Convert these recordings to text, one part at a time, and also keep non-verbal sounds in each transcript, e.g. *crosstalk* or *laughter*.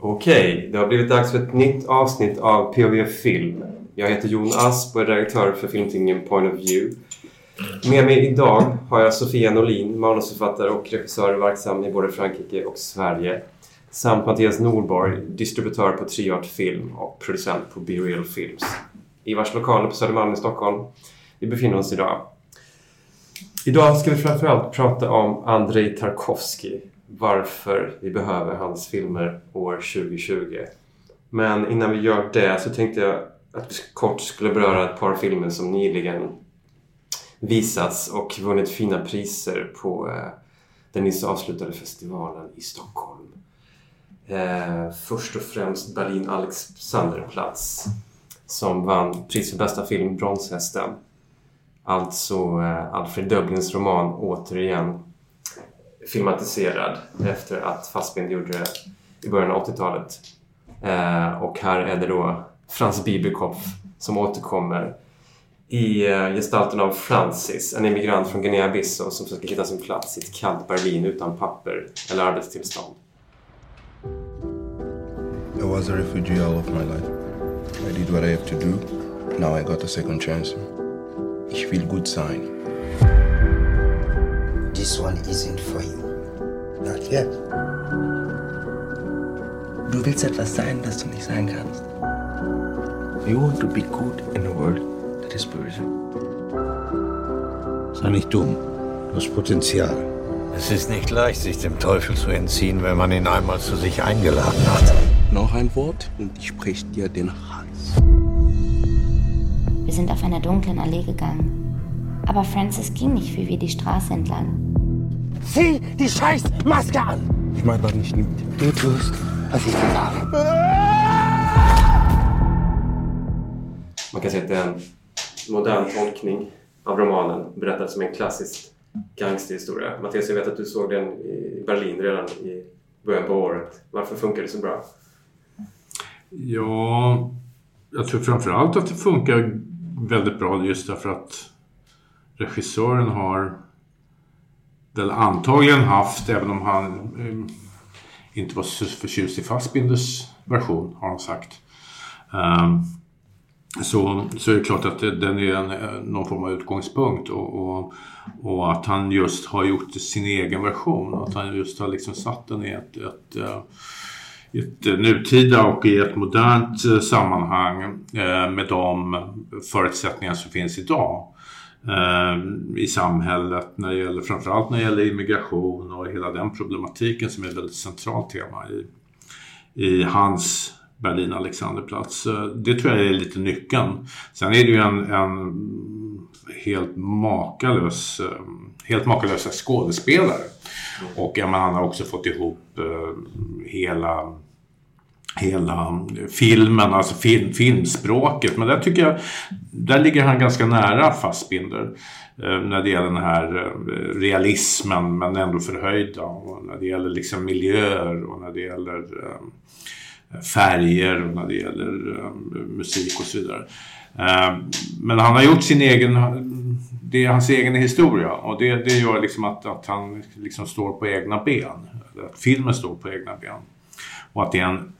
Okej, det har blivit dags för ett nytt avsnitt av POV Film. Jag heter Jon Asp och är redaktör för filmtidningen Point of View. Med mig idag har jag Sofia Norlin, manusförfattare och regissör verksam i både Frankrike och Sverige. Samt Mattias Norborg, distributör på Triart Film och producent på Be Real Films. I vars lokaler på Södermalm i Stockholm vi befinner oss idag. Idag ska vi framförallt prata om Andrei Tarkovsky. Varför vi behöver hans filmer år 2020. Men innan vi gör det så tänkte jag att vi kort skulle beröra ett par filmer som nyligen visats och vunnit fina priser på eh, den nyss avslutade festivalen i Stockholm. Eh, först och främst Berlin Alexanderplatz som vann pris för bästa film, Bronshästen. Alltså eh, Alfred Dublins roman återigen filmatiserad efter att Fassbind gjorde det i början av 80-talet. Eh, och här är det då Frans Bibelkopf som återkommer i eh, gestalten av Francis, en immigrant från Guinea-Bissau som försöker hitta sin plats i ett kallt Berlin utan papper eller arbetstillstånd. I was a refugee all of my life. I did what I have to do. Now I got a second chance. Ich will gut. This one isn't for you. Not yet. Du willst etwas sein, das du nicht sein kannst. You want to be good in a world that is böse. Sei nicht dumm. Du hast Potenzial. Es ist nicht leicht, sich dem Teufel zu entziehen, wenn man ihn einmal zu sich eingeladen hat. Noch ein Wort und ich brech dir den Hals. Wir sind auf einer dunklen Allee gegangen. Aber Francis ging nicht wie wir die Straße entlang. Zieh die scheiß Maske an! Ich meine, was nicht nimmt. Du tust, was ich dir sage. Man kan säga att det är en modern tolkning av romanen berättad som en klassisk gangsterhistoria. Mattias, jag vet att du såg den i Berlin redan i början på året. Varför funkar det så bra? Ja, jag tror framförallt att det funkar väldigt bra just därför att regissören har väl antagligen haft, även om han eh, inte var så förtjust i Fassbinders version, har han sagt. Um, så, så är det klart att den är en, eh, någon form av utgångspunkt och, och, och, att han just har gjort sin egen version. Att han just har liksom satt den i ett, ett, eh, ett nutida och i ett modernt eh, sammanhang med de förutsättningar som finns idag Eh, i samhället när det gäller, framförallt när det gäller immigration och hela den problematiken som är ett väldigt centralt tema i, i hans Berlin Alexanderplatz. Eh, det tror jag är lite nyckeln. Sen är det ju en, en helt makalös eh, helt makalösa skådespelare. Och ja, han har också fått ihop hela hela um, filmen, alltså film, filmspråket. Men där tycker jag, där ligger han ganska nära Fassbinder. Eh, när det gäller den här eh, realismen men ändå förhöjda. Och när det gäller liksom miljöer och när det gäller eh, färger och när det gäller eh, musik och så vidare. Eh, men han har gjort sin egen, det är hans egen historia och det, det gör liksom att, att han liksom står på egna ben. Att filmen står på egna ben. Och att det är en,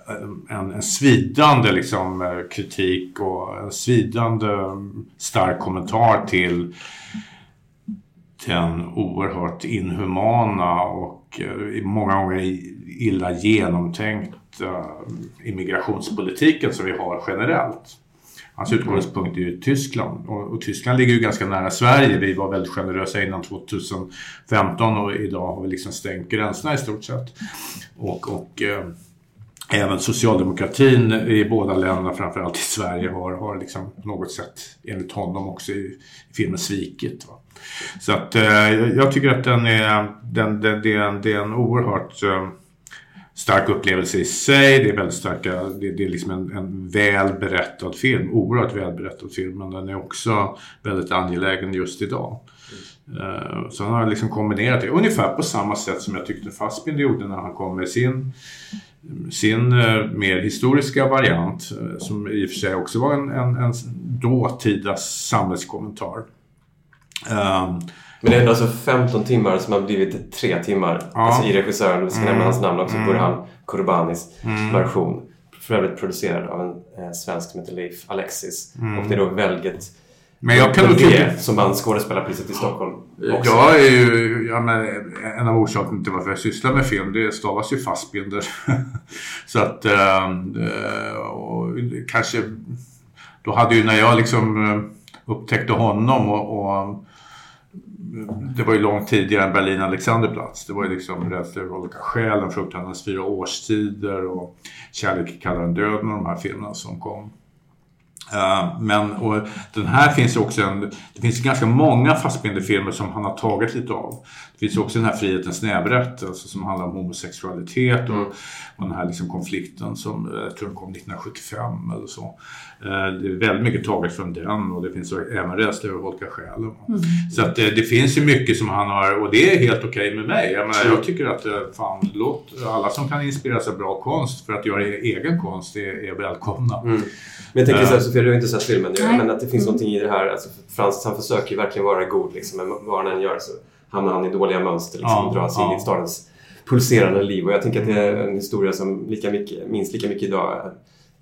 en, en svidande liksom, eh, kritik och en svidande mm, stark kommentar till den oerhört inhumana och eh, många gånger illa genomtänkta eh, immigrationspolitiken som vi har generellt. Hans utgångspunkt är ju Tyskland och, och, Tyskland ligger ju ganska nära Sverige. Vi var väldigt generösa innan 2015 och idag har vi liksom stängt gränserna i stort sett. Och, och eh, även socialdemokratin i båda länderna, framförallt i Sverige, har, har liksom på något sätt enligt honom också i, i filmen svikit. Va? Så att eh, jag tycker att den är, den, den, det, är en, det är en oerhört eh, stark upplevelse i sig. Det är väldigt starka, det, det är liksom en, en väl berättad film, oerhört väl berättad film, men den är också väldigt angelägen just idag. Uh, så han har liksom kombinerat det ungefär på samma sätt som jag tyckte Fassbinder gjorde när han kom med sin sin eh, mer historiska variant eh, som i och för sig också var en, en, en dåtida samhällskommentar. Um, Men det är alltså 15 timmar som har blivit tre timmar. Ja. Alltså i regissören, vi ska Mm. nämna hans namn också, Mm. Burhan Kurbanis Mm. version. För övrigt producerad av en eh, svensk som heter Leif Alexis. Mm. Och det är då Velget Men jag kan tycka- som vann Skådespelarpriset i Stockholm. också. Jag är ju, ja, men, en av orsakerna till varför jag sysslar med film, det stavas ju Fassbinder. *laughs* så att, ehm, eh, och kanske, då hade ju när jag liksom eh, upptäckte honom och, och det var ju långt tidigare än Berlin Alexanderplatz. Det var ju liksom Rädsla över olika skäl, fruktansvärda fyra årstider och Kärlek kallar en döden och de här filmerna som kom. Eh, men och den här finns också en, det finns ganska många Fassbinder-filmer som han har tagit lite av. Det finns också den här Frihetens nävrätt alltså som handlar om homosexualitet och, och den här liksom konflikten som eh, jag tror den kom 1975 eller så. Eh, Det är väldigt mycket taget från den och det finns även Rädsla över olika skäl. Mm. Så att det, det finns ju mycket som han har och det är helt okej med mig. Jag, menar, jag tycker att eh, fan, låt alla som kan inspireras av bra konst för att göra egen konst är, är välkomna. Mm. Men jag tänker Eh, så här, Sofia, du har inte sett filmen nu, men att det finns Mm. någonting i det här. Alltså, Frans han försöker ju verkligen vara god, liksom, men vad han än gör så hamnar han i dåliga mönster liksom, Ja, och dras in ja. i stadens pulserande liv. Och jag tänker att det är en historia som lika mycket, minst lika mycket idag eh,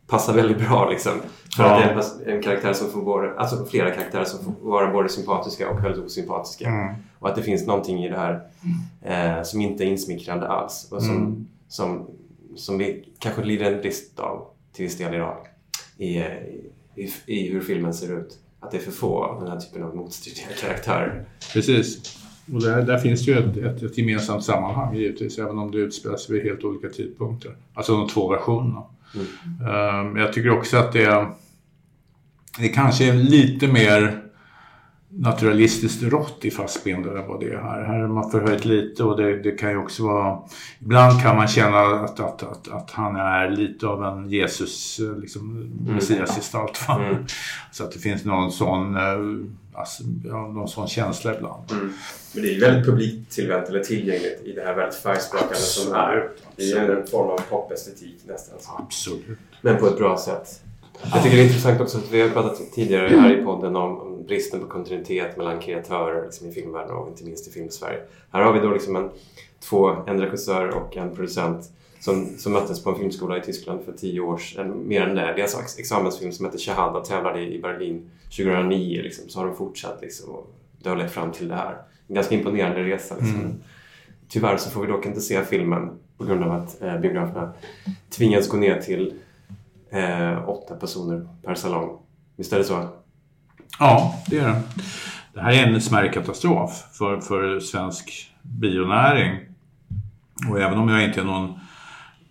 passar väldigt bra. Liksom, för Ja. att det är en, karaktär som får vara, alltså flera karaktärer som får vara både sympatiska och väldigt osympatiska. Mm. Och att det finns någonting i det här eh, som inte är insmickrande alls. Och som, Mm. som, som vi kanske lider en brist av till viss del idag. I, i, I hur filmen ser ut. Att det är för få av den här typen av motstridiga *laughs* karaktärer. Precis. Och där, där finns det ju ett, ett, ett gemensamt sammanhang givetvis, även om det utspelar sig vid helt olika tidpunkter. Alltså de två versionerna. Mm. Jag tycker också att det, är- det kanske är lite mer naturalistiskt rått i Fassbinder än vad det är här. Här är man förhöjt lite och det, det kan ju också vara... Ibland kan man känna att, att, att, att han är lite av en Jesus, eh, liksom, messiasgestalt. va? Mm. Så att det finns någon sån, eh, alltså, någon sån känsla ibland. Mm. Men det är ju väldigt publiktillvänt eller tillgängligt i det här väldigt färgsprakande som är. Det är en form av popestetik nästan. Absolut. Men på ett bra sätt. Jag tycker det är intressant också att vi har pratat tidigare här i podden om, om bristen på kontinuitet mellan kreatörer liksom i filmvärlden och inte minst i filmsverige. Här har vi då liksom en, två, en regissör och en producent som, som möttes på en filmskola i Tyskland för tio år sedan, mer än det. Deras ex- examensfilm som heter Shahada tävlade i Berlin 2009. Liksom, så har de fortsatt liksom, och det har lett fram till det här. En ganska imponerande resa. Liksom. Mm. Tyvärr så får vi dock inte se filmen på grund av att eh, biograferna tvingas gå ner till eh, åtta personer per salong. Visst är det så? Ja, det är det. Det här är en smärre katastrof för, för svensk bionäring. Och även om jag inte är någon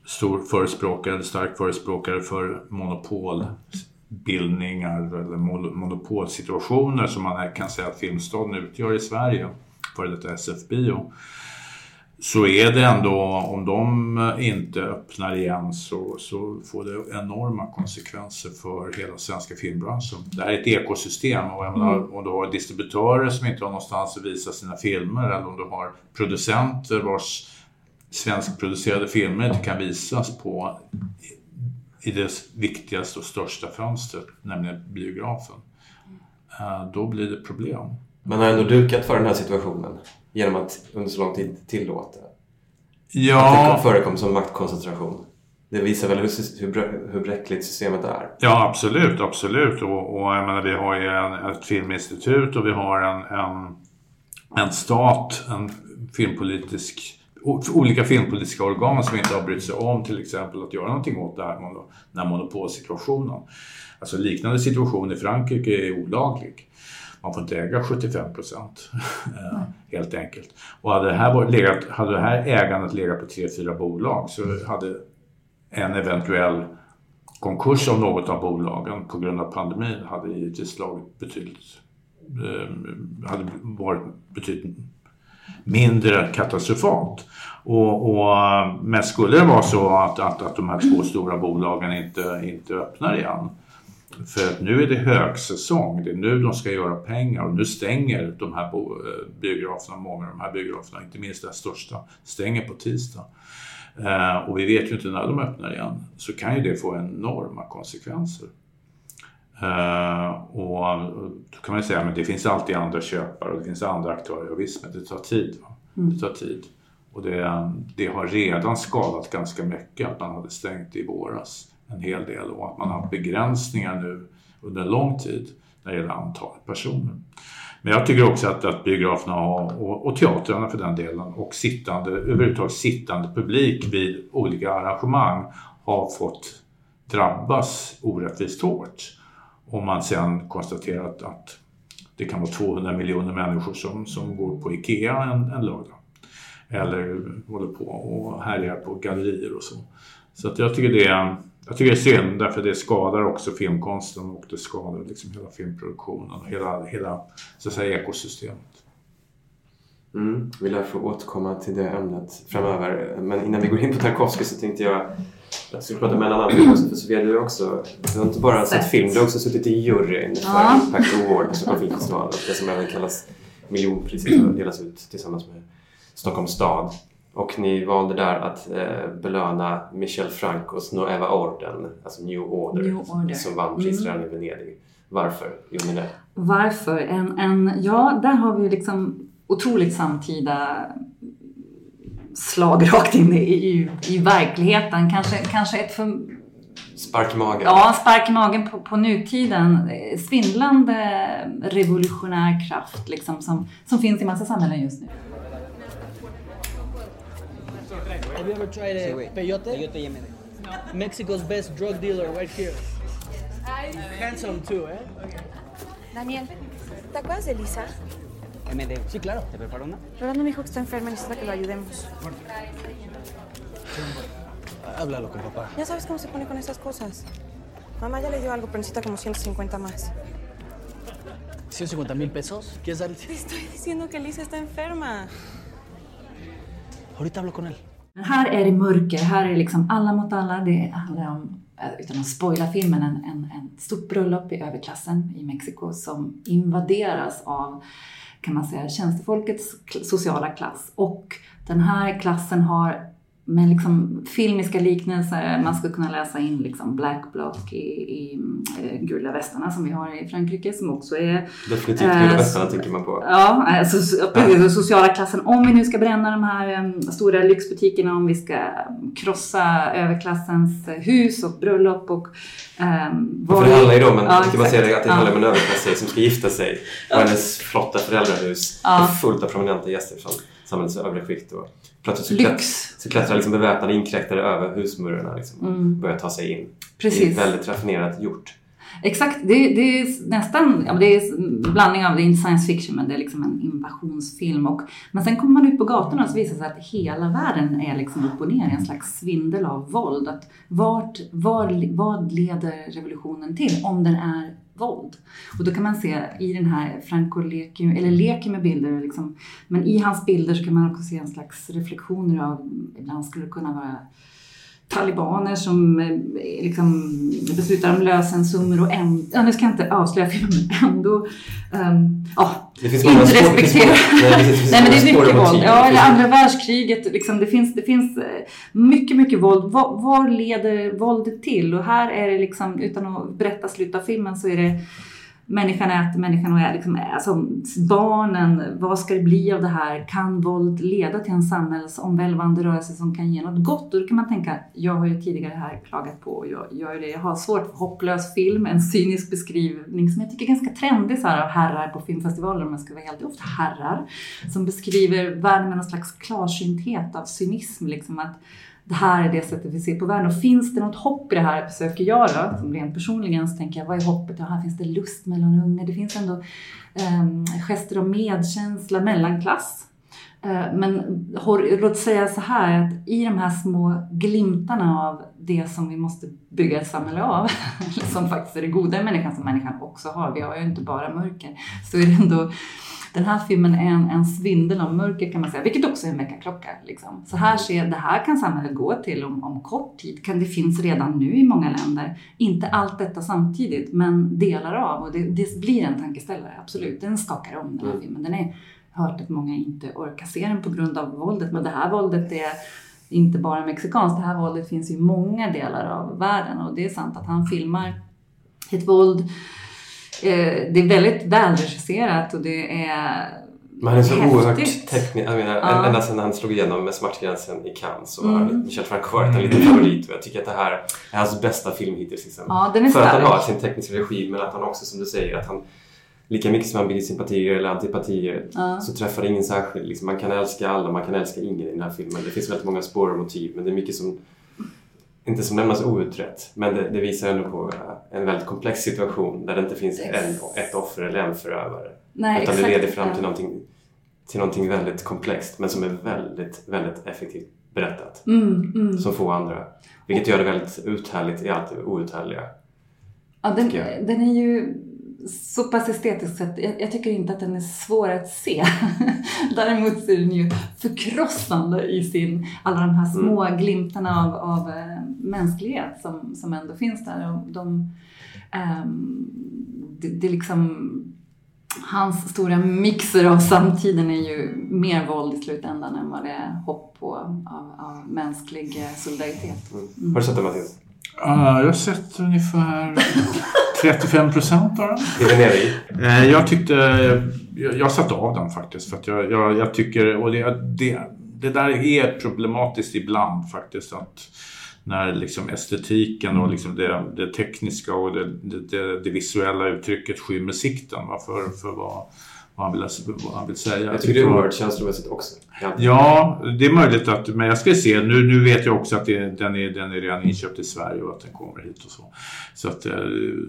stor förespråkare eller stark förespråkare för monopolbildningar eller monopolsituationer som man kan säga att Filmstaden utgör i Sverige, före detta SF-bio, så är det ändå, om de inte öppnar igen så, så får det enorma konsekvenser för hela svenska filmbranschen. Det här är ett ekosystem och jag menar, Mm. om du har distributörer som inte har någonstans att visa sina filmer eller om du har producenter vars svenskproducerade filmer inte kan visas på i dess viktigaste och största fönster, nämligen biografen. Eh, Då blir det problem. Man har ändå dukat för den här situationen genom att under så lång tid tillåta Ja. att det förekom som maktkoncentration. Det visar väl hur, hur, brä- hur bräckligt systemet är. Ja, absolut, absolut. Och, och jag menar, vi har ju en, ett filminstitut och vi har en, en, en stat, en filmpolitisk, olika filmpolitiska organ som inte har brytt sig om till exempel att göra någonting åt det här, den här monopolsituationen. Alltså liknande situation i Frankrike är olaglig. Man får inte äga 75 procent eh, helt enkelt. Och hade det här, legat, hade det här ägandet legat på tre, fyra bolag så hade en eventuell konkurs av något av bolagen på grund av pandemin hade givetvis slagit betydligt, eh, hade varit betydligt mindre katastrofalt. Och, och, men skulle det vara så att, att, att de här två stora bolagen inte, inte öppnar igen för att nu är det högsäsong, det är nu de ska göra pengar och nu stänger de här eh, biograferna, många av de här biograferna, inte minst den största, stänger på tisdag. Eh, och vi vet ju inte när de öppnar igen, så kan ju det få enorma konsekvenser. Eh, och då kan man ju säga att det finns alltid andra köpare och det finns andra aktörer. Och visst, men det tar tid. Va? Det tar tid. Och det, det har redan skadat ganska mycket att man hade stängt i våras en hel del och att man har haft begränsningar nu under en lång tid när det gäller antalet personer. Men jag tycker också att, att biograferna har, och, och teatrarna för den delen och sittande, överhuvudtaget sittande publik vid olika arrangemang har fått drabbas orättvist hårt. Om man sen konstaterat att det kan vara 200 miljoner människor som, som går på IKEA en, en lördag. Eller håller på och härjar på gallerier och så. Så att jag tycker det är jag tycker det är synd därför det skadar också filmkonsten och det skadar liksom hela filmproduktionen och hela, hela så att säga, ekosystemet. Mm. Vi lär få återkomma till det ämnet framöver. Men innan vi går in på Tarkovsky så tänkte jag att jag skulle prata med en annan. För Sofia, du, också, du har inte bara sett film, du har också suttit i juryn för Ja. Impact Award på Stockholm filmfestival. Det som även kallas miljonpriset och delas ut tillsammans med Stockholms stad. Och ni valde där att eh, belöna Michel Francos Nueva Orden, alltså New Order, New Order. som vann pris Mm. i Venedig. Varför gjorde ni det? Varför? En, en, ja, där har vi ju liksom otroligt samtida slag rakt in i, i, i verkligheten. Kanske, kanske ett för, Spark i magen? ja, spark i magen på, på nutiden. Svindlande revolutionär kraft liksom, som, som finns i massa samhällen just nu. Have you ever tried a peyote? Peyote Yemen. Mexico's best drug dealer right here. Handsome too, eh? Daniel, ¿te acuerdas de Lisa? MD. Sí, claro. ¿Te preparo una? Rolando me dijo que está enferma y necesita que lo ayudemos. Háblalo con papá. Ya sabes cómo se pone con estas cosas. Mamá ya le dio algo, pero necesita como 150 más. 150 mil pesos. ¿Quieres dar? Te estoy diciendo que Lisa está enferma. Ahorita hablo con él. Men här är det mörker, här är det liksom alla mot alla. Det handlar om, eh, utan att spoila filmen, en, en, en stort bröllop i överklassen i Mexiko som invaderas av, kan man säga, tjänstefolkets sociala klass. Och den här klassen har med liksom filmiska liknelser, man skulle kunna läsa in liksom Black Bloc i, i eh, gula västarna som vi har i Frankrike som också är... Definitivt eh, Gula västarna tänker man på. Ja, så- precis. Den sociala klassen. Om vi nu ska bränna de här em, stora lyxbutikerna, om vi ska krossa överklassens eh, hus och bröllop och... Um, För det handlar ju då om en, Ja, kan man säga det, att det exakt. handlar om Ja. en överklasstjej som ska gifta sig och hennes flotta föräldrahus Ja. är fullt av prominenta gäster från samhällets övre skikt. Och plötsligt så, klätt, så klättrar liksom beväpnade inkräktare över husmurarna liksom, och Mm. börjar ta sig in. Precis. Det är väldigt raffinerat gjort. Exakt, det, det är nästan ja, det är en blandning av, det är inte science fiction men det är liksom en invasionsfilm. Och, men sen kommer man ut på gatorna och så visar det sig att hela världen är liksom upp och ner i en slags svindel av våld. Att vart, var, vad leder revolutionen till om den är våld? Och då kan man se i den här, Franco leker, eller leker med bilder, liksom, men i hans bilder så kan man också se en slags reflektioner av, ibland skulle det kunna vara talibaner som eh, liksom beslutar om lösensummor och ändå, ja, nu ska jag inte avslöja filmen, ändå um, ja, det finns inte spår- det finns respektera. spår- nej, det finns Nej men det är mycket våld. Ja, eller andra världskriget. Liksom, det, finns, det finns eh, mycket, mycket våld. Var, var leder våldet till? Och här är det liksom, utan att berätta slutet av filmen så är det Människan äter, människan och är liksom, alltså barnen, vad ska det bli av det här? Kan våld leda till en samhällsomvälvande rörelse som kan ge något gott? Och då kan man tänka, jag har ju tidigare här klagat på, och jag gör det, jag har svårt för hopplös film, en cynisk beskrivning som jag tycker är ganska trendig så här av herrar på filmfestivaler, om jag ska vara helt ofta herrar, som beskriver världen med någon slags klarsynthet av cynism, liksom att det här är det sättet vi ser på världen. Och finns det något hopp i det här, försöker jag då, som rent personligen, så tänker jag, vad är hoppet? Ja, här finns det lust mellan unga. Det finns ändå um, gester av medkänsla, mellanklass. Eh, men låt säga så här, att i de här små glimtarna av det som vi måste bygga ett samhälle av, *laughs* som faktiskt är det goda i människan som människan också har, vi har ju inte bara mörker, så är det ändå den här filmen är en, en svindel av mörker kan man säga, vilket också är en väckarklocka. Liksom. Så här ser, det här kan samhället gå till om, om kort tid. Kan det finns redan nu i många länder. Inte allt detta samtidigt, men delar av. Och det, det blir en tankeställare, absolut. Den skakar om den här filmen. Den är, hört att många inte orkar se den på grund av våldet, men det här våldet är inte bara mexikanskt. Det här våldet finns i många delar av världen och det är sant att han filmar ett våld. Eh, det är väldigt välregisserat och det är Men han är så häftigt. oerhört teknisk. Jag menar, Ja. ända sedan han slog igenom med Smärtgränsen i Cannes så har Mm. Michel Franco varit en liten favorit. Och jag tycker att det här är hans bästa film hittills. Liksom. Ja, För att han stark. har sin tekniska regi men att han också, som du säger, att han lika mycket som han blir sympatier eller antipatier Ja. så träffar det ingen särskild. Liksom, man kan älska alla, man kan älska ingen i den här filmen. Det finns väldigt många spår och motiv men det är mycket som inte som lämnas outrett, men det, det visar ändå på eh, en väldigt komplex situation där det inte finns en, ett offer eller en förövare. Nej, utan exakt, det leder fram till någonting, till någonting väldigt komplext men som är väldigt, väldigt effektivt berättat. Mm, mm. Som få andra. Vilket gör det väldigt uthärligt i allt det outhärdliga. Ja, den, den är ju så pass estetiskt sett, jag, jag tycker inte att den är svår att se. *laughs* Däremot är den ju förkrossande i sin, alla de här små glimtarna av, av eh, mänsklighet som, som ändå finns där. Och de, ehm, det, det liksom, hans stora mixer av samtiden är ju mer våld i slutändan än vad det är hopp på av, av mänsklig eh, solidaritet. Har du sett den Mattias? Ja, jag har sett ungefär 35 procent av den. Är nere i? Eh, Jag tyckte, jag, jag satte av den faktiskt för att jag, jag, jag tycker, och det, det, det där är problematiskt ibland faktiskt att när liksom estetiken och liksom det, det tekniska och det, det, det, det visuella uttrycket skymmer sikten va, för, för vad, vad, han vill, vad han vill säga. Jag tycker det är oerhört känslomässigt också. Ja, det är möjligt att, men jag ska se, nu, nu vet jag också att det, den, är, den är redan inköpt i Sverige och att den kommer hit och så. Så att eh,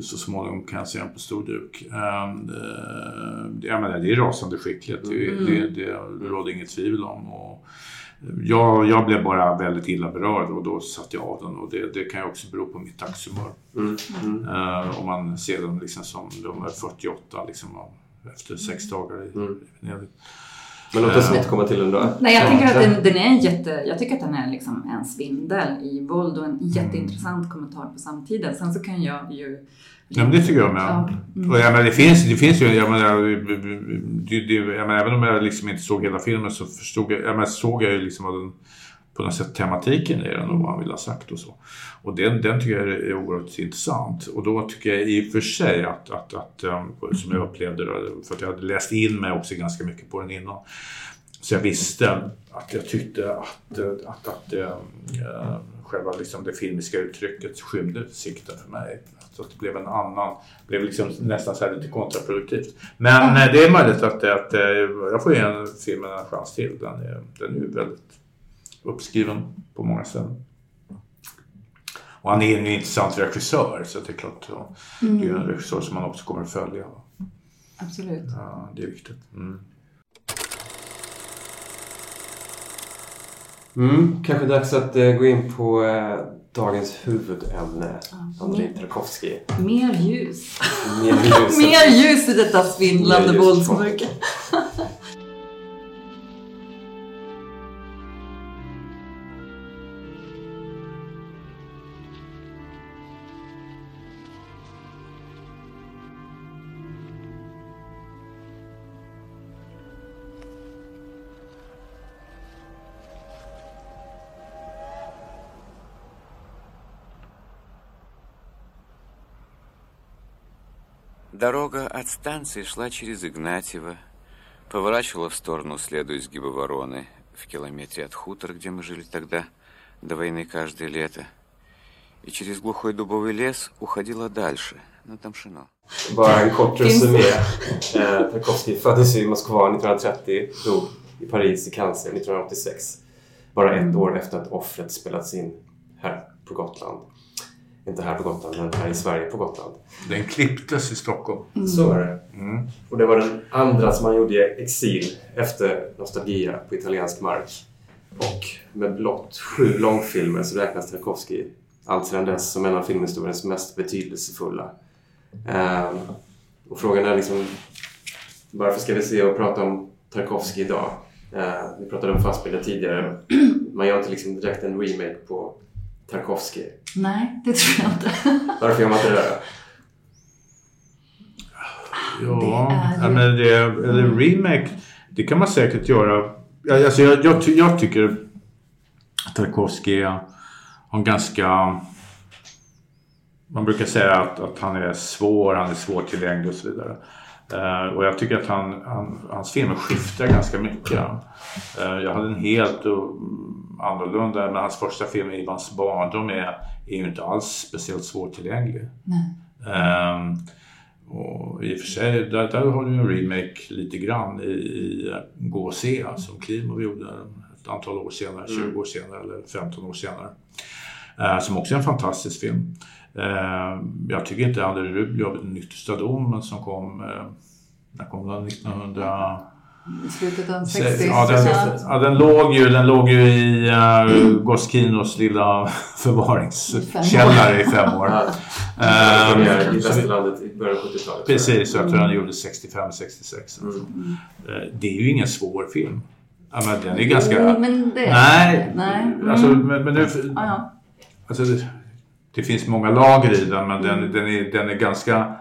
så småningom kan jag se den på stor duk. Um, eh, jag menar, det är rasande skickligt, det, Mm. det, det, det råder inget tvivel om. Och jag, jag blev bara väldigt illa berörd och då satte jag av den och det, det kan ju också bero på mitt dagshumör. Mm. Mm. Eh, om man ser den liksom som nummer 48 liksom, efter sex dagar i Mm. Venedig. Men låt oss Eh, inte komma till den då. Nej, jag Ja. tänker att den, den är en jätte... Jag tycker att den är liksom en svindel i våld och en jätteintressant kommentar på samtiden. Sen så kan jag ju... Ja, men det tycker jag med. Ja. Mm. Och jag menar, det, finns, det finns ju, jag menar, det, det, jag menar, även om jag liksom inte såg hela filmen så förstod jag, jag menar, såg jag ju liksom vad den, på något sätt tematiken i den och vad han ville ha sagt och så. Och den, den tycker jag är oerhört intressant. Och då tycker jag i och för sig att, att, att um, som jag upplevde det, för att jag hade läst in mig också ganska mycket på den innan. Så jag visste att jag tyckte att, att, att äh, själva liksom det filmiska uttrycket skymde sikten för mig. Så att det blev en annan, blev liksom nästan så här lite kontraproduktivt. Men eh, det är möjligt att, att eh, jag får ge en filmen en chans till. Den är, den är ju väldigt uppskriven på många ställen. Och han är en intressant regissör så det är klart, ja, det är en regissör som man också kommer att följa. Absolut. Ja, det är viktigt. Mm. Mm, kanske dags att eh, gå in på eh, dagens huvudämne. Andrei Tarkovsky. Mer ljus. Mer ljus. *laughs* Mer ljus i detta svindlande våldsmörker. *laughs* Дорога от станции шла через Игнатьево, поворачивала в сторону следу изгиба Вороны, в километре от хутора, где мы жили тогда, до войны каждое лето. И через глухой дубовый лес уходила дальше, на Тамшино. Bara en kort resumé. Eh, Tarkovsky föddes i Moskva 1930, dog i Paris i cancer 1986. Bara ett år efter att offret spelats in här på Gotland. Inte här på Gotland, men här i Sverige på Gotland. Den klipptes i Stockholm. Så var det. Mm. Och det var den andra som han gjorde i exil efter Nostalgia på italiensk mark. Och med blott sju långfilmer så räknas Tarkovsky allt sedan dess som en av filmhistoriens mest betydelsefulla. Ehm, och frågan är liksom varför ska vi se och prata om Tarkovsky idag? Ehm, vi pratade om Fassbinder tidigare. Man gör inte liksom direkt en remake på Tarkovsky. Nej, det tror jag inte. *laughs* Varför gör man inte det? då? Ja, är ja, ju- men det, eller remake, det kan man säkert göra. Alltså jag, jag, jag tycker Tarkovsky har en ganska man brukar säga att, att han är svår, han är svårtillgänglig och så vidare. Uh, och jag tycker att han, han, hans filmer skiftar ganska mycket. Uh, jag hade en helt uh, annorlunda, men hans första film Ivans barndom är, är ju inte alls speciellt svårtillgänglig. Um, och I och för sig, där, där har du en remake lite grann i, i Gå och se som Klimov gjorde ett antal år senare, 20 mm. år senare eller 15 år senare. Som också är en fantastisk film. Uh, jag tycker inte André Rublev, Den yttersta domen som kom, uh, när kom den? 1900... I slutet av 60 ja, den, ja, den, låg ju, den låg ju i uh, Goskinos lilla *laughs* förvaringskällare i fem år. um, I västerlandet i början av 70-talet. Precis, jag tror den gjorde 65-66. Mm. Uh, det är ju ingen svår film. Ja, men den är ganska... Jo, men det... Nej, Nej. Mm. Alltså, men, men nu... Alltså, det, finns många lager i den, men den, mm. den, är, den är ganska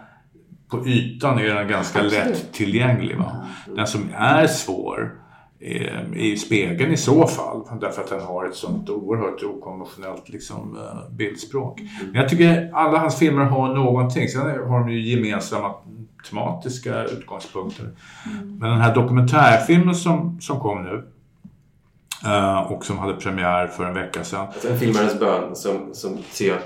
på ytan är den ganska Absolut. lätt tillgänglig. Va? Den som är svår är i spegeln i så fall, därför att den har ett sånt oerhört okonventionellt liksom, eh, bildspråk. Men jag tycker alla hans filmer har någonting, sen har de ju gemensamma tematiska utgångspunkter. Mm. Men den här dokumentärfilmen som, som kom nu och som hade premiär för en vecka sedan. Alltså en filmares bön som, som ser att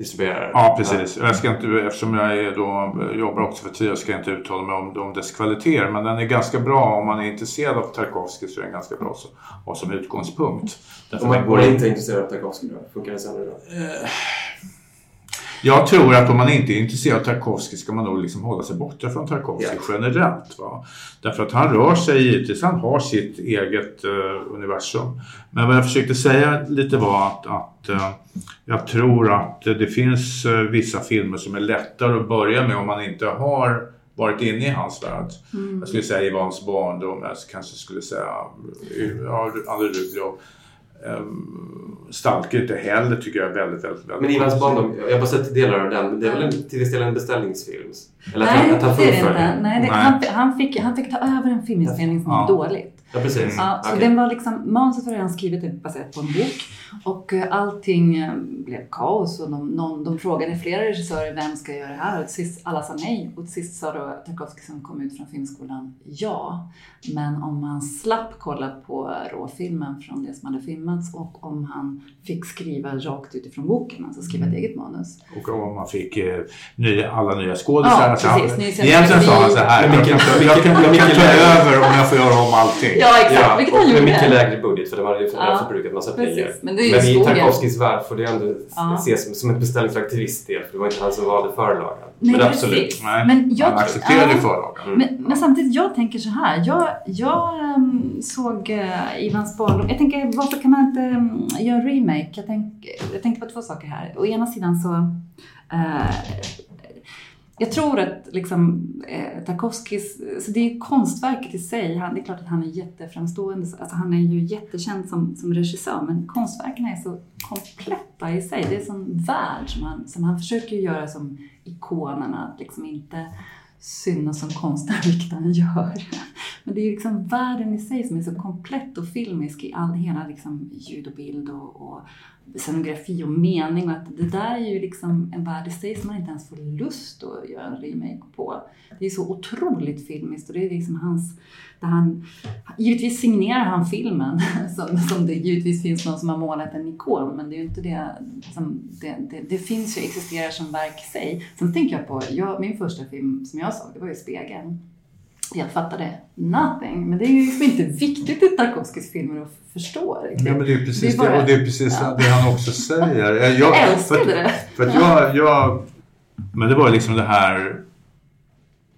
distribuerare. Ja, precis. Jag ska inte, eftersom jag är då, jobbar också för TIA ska jag inte uttala mig om, om dess kvaliteter. Men den är ganska bra. Om man är intresserad av Tarkovsky så är den ganska bra att ha som utgångspunkt. Därför om man, man är inte intresserad av Tarkovsky då? Funkar det sämre då? Eh, jag tror att om man inte är intresserad av Tarkovsky ska man nog liksom hålla sig borta från Tarkovsky yeah. generellt. Va? Därför att han rör sig givetvis, han har sitt eget uh, universum. Men vad jag försökte säga lite var att, att uh, jag tror att det finns uh, vissa filmer som är lättare att börja med om man inte har varit inne i hans värld. Mm. Jag skulle säga Ivans barndom, jag kanske skulle säga ja, André Rublev. Um, Stalker inte heller tycker jag är väldigt, väldigt, väldigt Men Ivans barndom, jag har bara sett delar av den, det är väl en, till viss del en beställningsfilm? Eller Nej, att han, att han det är det inte. Nej, det, Nej. Han, han, fick, han fick ta över en filminspelning som var dåligt. Ja, precis. Ja, så okay. den var liksom, manuset var redan skrivet baserat på en bok och eh, allting eh, blev kaos och de, någon, de frågade flera regissörer vem ska göra det här och till sist alla sa nej och till sist sa då Tarkovsky som kom ut från filmskolan ja. Men om man slapp kolla på råfilmen från det som hade filmats och om han fick skriva rakt utifrån boken, alltså skriva ett eget manus. Och om man fick eh, nya, alla nya skådisar. Ja, precis. Egentligen sa han så här, jag kan ta över om jag får göra om allting. Ja, exakt. Ja, Vilket han gjorde. Med mycket lägre budget för de hade ju ja. förbrukat massa pengar. Men, det är Men i Tarkovskijs värld får det ändå ja. ses som, som ett beställningsverk till viss del. För det var inte han som valde förlagan. Nej, men absolut. Nej, men jag, han accepterade ja, förlagan. Mm. Men, men, samtidigt, jag tänker så här. Jag, jag um, såg uh, Ivans barndom. Jag tänker, varför kan man inte um, göra en remake? Jag, tänk, jag tänkte på två saker här. Å ena sidan så uh, jag tror att liksom, eh, Tarkovskis, så det är konstverket i sig, han, det är klart att han är jätteframstående, alltså han är ju jättekänd som, som regissör, men konstverken är så kompletta i sig. Det är en sån värld som han, som han försöker göra som ikonerna, att liksom inte synas som konstnär, *laughs* vilket han gör. Men det är ju liksom världen i sig som är så komplett och filmisk i all, hela liksom ljud och bild och, och scenografi och mening och att det där är ju liksom en värld i sig som man inte ens får lust att göra en remake på. Det är så otroligt filmiskt och det är liksom hans, där han, givetvis signerar han filmen *laughs* som, som det givetvis finns någon som har målat en ikon men det är ju inte det som, det, det, det finns ju, existerar som verk i sig. Sen tänker jag på, jag, min första film som jag såg, det var ju Spegeln. Jag fattade nothing. Men det är ju liksom inte viktigt i Tarkovskijs filmer att förstå. Liksom. Ja, men det är precis det, är bara, det, och det är precis ja. det han också säger. Jag, jag älskade för, det. För jag, jag, men det var liksom det här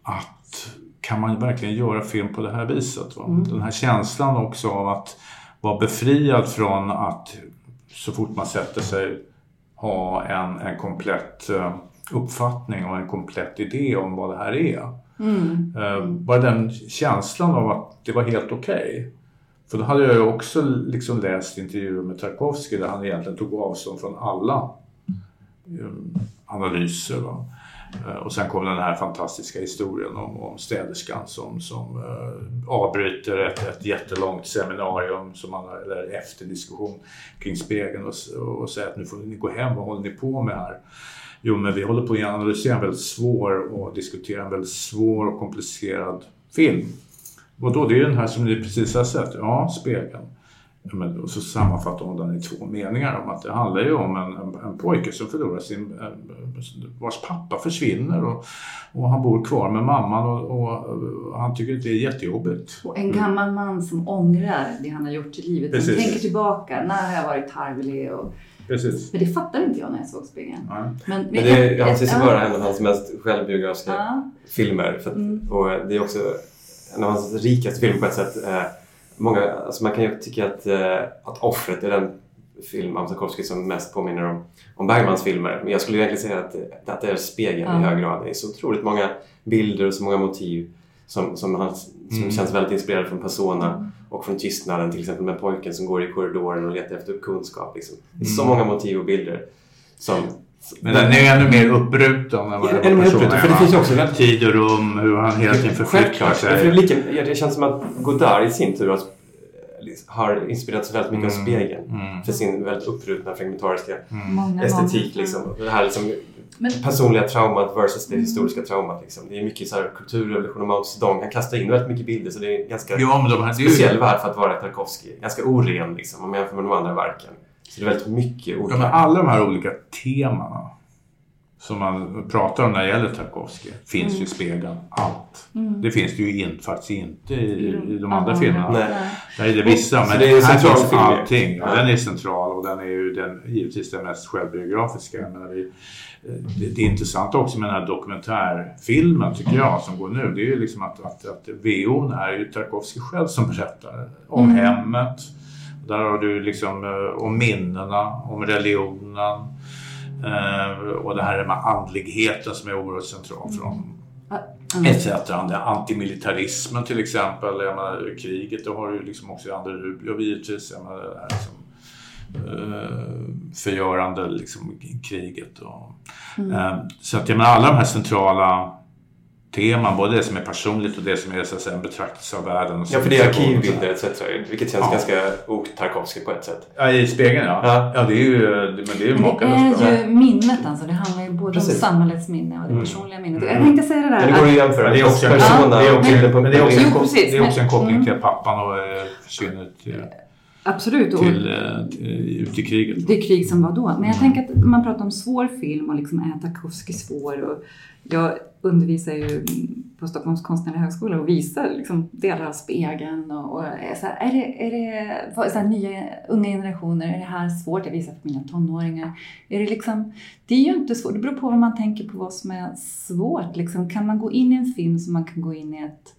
att kan man verkligen göra film på det här viset? Mm. Den här känslan också av att vara befriad från att så fort man sätter sig ha en, en komplett eh, uppfattning och en komplett idé om vad det här är. Mm. Eh, Bara den känslan av att det var helt okej. Okay. För då hade jag ju också liksom läst intervjuer med Tarkovsky där han egentligen tog avstånd från alla eh, analyser. Va? Eh, och sen kom den här fantastiska historien om, om städerskan som, som uh, avbryter ett, ett jättelångt seminarium som man, eller efterdiskussion kring spegeln och, och säger att nu får ni gå hem, vad håller ni på med här? Jo, men vi håller på att analysera en väldigt svår och diskutera en väldigt svår och komplicerad film. Och då, det är ju den här som ni precis har sett. Ja, Spegeln. Men, och så sammanfattar hon den i två meningar om att det handlar ju om en, en, en pojke som förlorar sin, vars pappa försvinner och, och han bor kvar med mamman och, och, och han tycker att det är jättejobbigt. Och en gammal man som ångrar det han har gjort i livet. Precis. tänker tillbaka, när har jag varit tarvlig? Och... Precis. Men det fattade inte jag när jag såg Spegeln. Ja. Men, Men det anses ju Ja. vara en av hans mest självbiografiska Ja. filmer. För att, Mm. Och det är också en av hans rikaste filmer på ett sätt. Eh, många, alltså man kan ju tycka att, eh, att Offret är den film av Tarkovsky som mest påminner om, om Bergmans filmer. Men jag skulle ju egentligen säga att, att det är Spegeln Ja. i hög grad. Det är så otroligt många bilder och så många motiv som, som, han, som Mm. känns väldigt inspirerade från Persona och från Tystnaden till exempel med pojken som går i korridoren och letar efter kunskap. Liksom. Det är så Mm. många motiv och bilder som Men den är ännu mer uppbruten än vad den mer personen för det finns också väldigt- Tid och rum, hur han hela tiden förflyttar Självklart. För det, sig. lika, det känns som att Godard i sin tur har, har inspirerats väldigt mycket av Mm. spegeln. Mm. För sin väldigt uppbrutna fragmentariska Många, estetik. Liksom. Det här liksom, Men- personliga traumat versus det Mm. historiska traumat. Liksom. Det är mycket så här, kulturrevolution och Mao Zedong. Han kastar in väldigt mycket bilder så det är en ganska Ja, de här- ju- speciell värld för att vara Tarkovsky. Ganska oren liksom, om man jämför med de andra verken. Så det är väldigt mycket Ja, olika. men alla de här olika temana som man pratar om när det gäller Tarkovsky finns Mm. ju spegeln. Allt. Mm. Det finns det ju in, faktiskt inte i, i de andra nej. filmerna. Nej. Där är det vissa, men det är här central finns allting. Ja. Den är central och den är ju den, givetvis den mest självbiografiska. Menar, vi, det, det är intressant också med den här dokumentärfilmen tycker jag som går nu. Det är ju liksom att, att, att VO'n är ju Tarkovsky själv som berättar om Mm. hemmet. Där har du liksom eh, om minnena, om religionen och det här med andligheten som är oerhört central för honom. Mm. Etc. Det Antimilitarismen till exempel, jag menar, kriget, då har ju liksom också André Rublev givetvis. Jag menar, det här som, eh, förgörande liksom, kriget. Och, Mm. eh, så att jag menar, alla de här centrala teman, både det som är personligt och det som är så att säga, en betraktelse av världen. Och Ja, för det är arkivbilder etc. Vilket känns Ja. ganska ok-Tarkovsky på ett sätt. Ja, i spegeln ja. Ja. Ja, det är ju, men det är ju makalöst det är ju minnet alltså. Det handlar ju både Precis. om samhällets minne och det Mm. personliga minnet. Mm. Jag tänkte säga det där. Men det går ju att jämföra. Det är också, en- koppling till pappan och, eh, försvinner till, Absolut. Och till, eh, till, ut i kriget. det krig som var då. Men jag tänker att man pratar om svår film och liksom är Tarkovsky svår. Och jag undervisar ju på Stockholms konstnärliga högskola och visar liksom delar av spegeln. Och, och är, så här, är det, är det så här, nya unga generationer, är det här svårt? Jag visar för mina tonåringar. Är det, liksom, det är ju inte svårt, det beror på vad man tänker på vad som är svårt. Liksom, kan man gå in i en film som man kan gå in i ett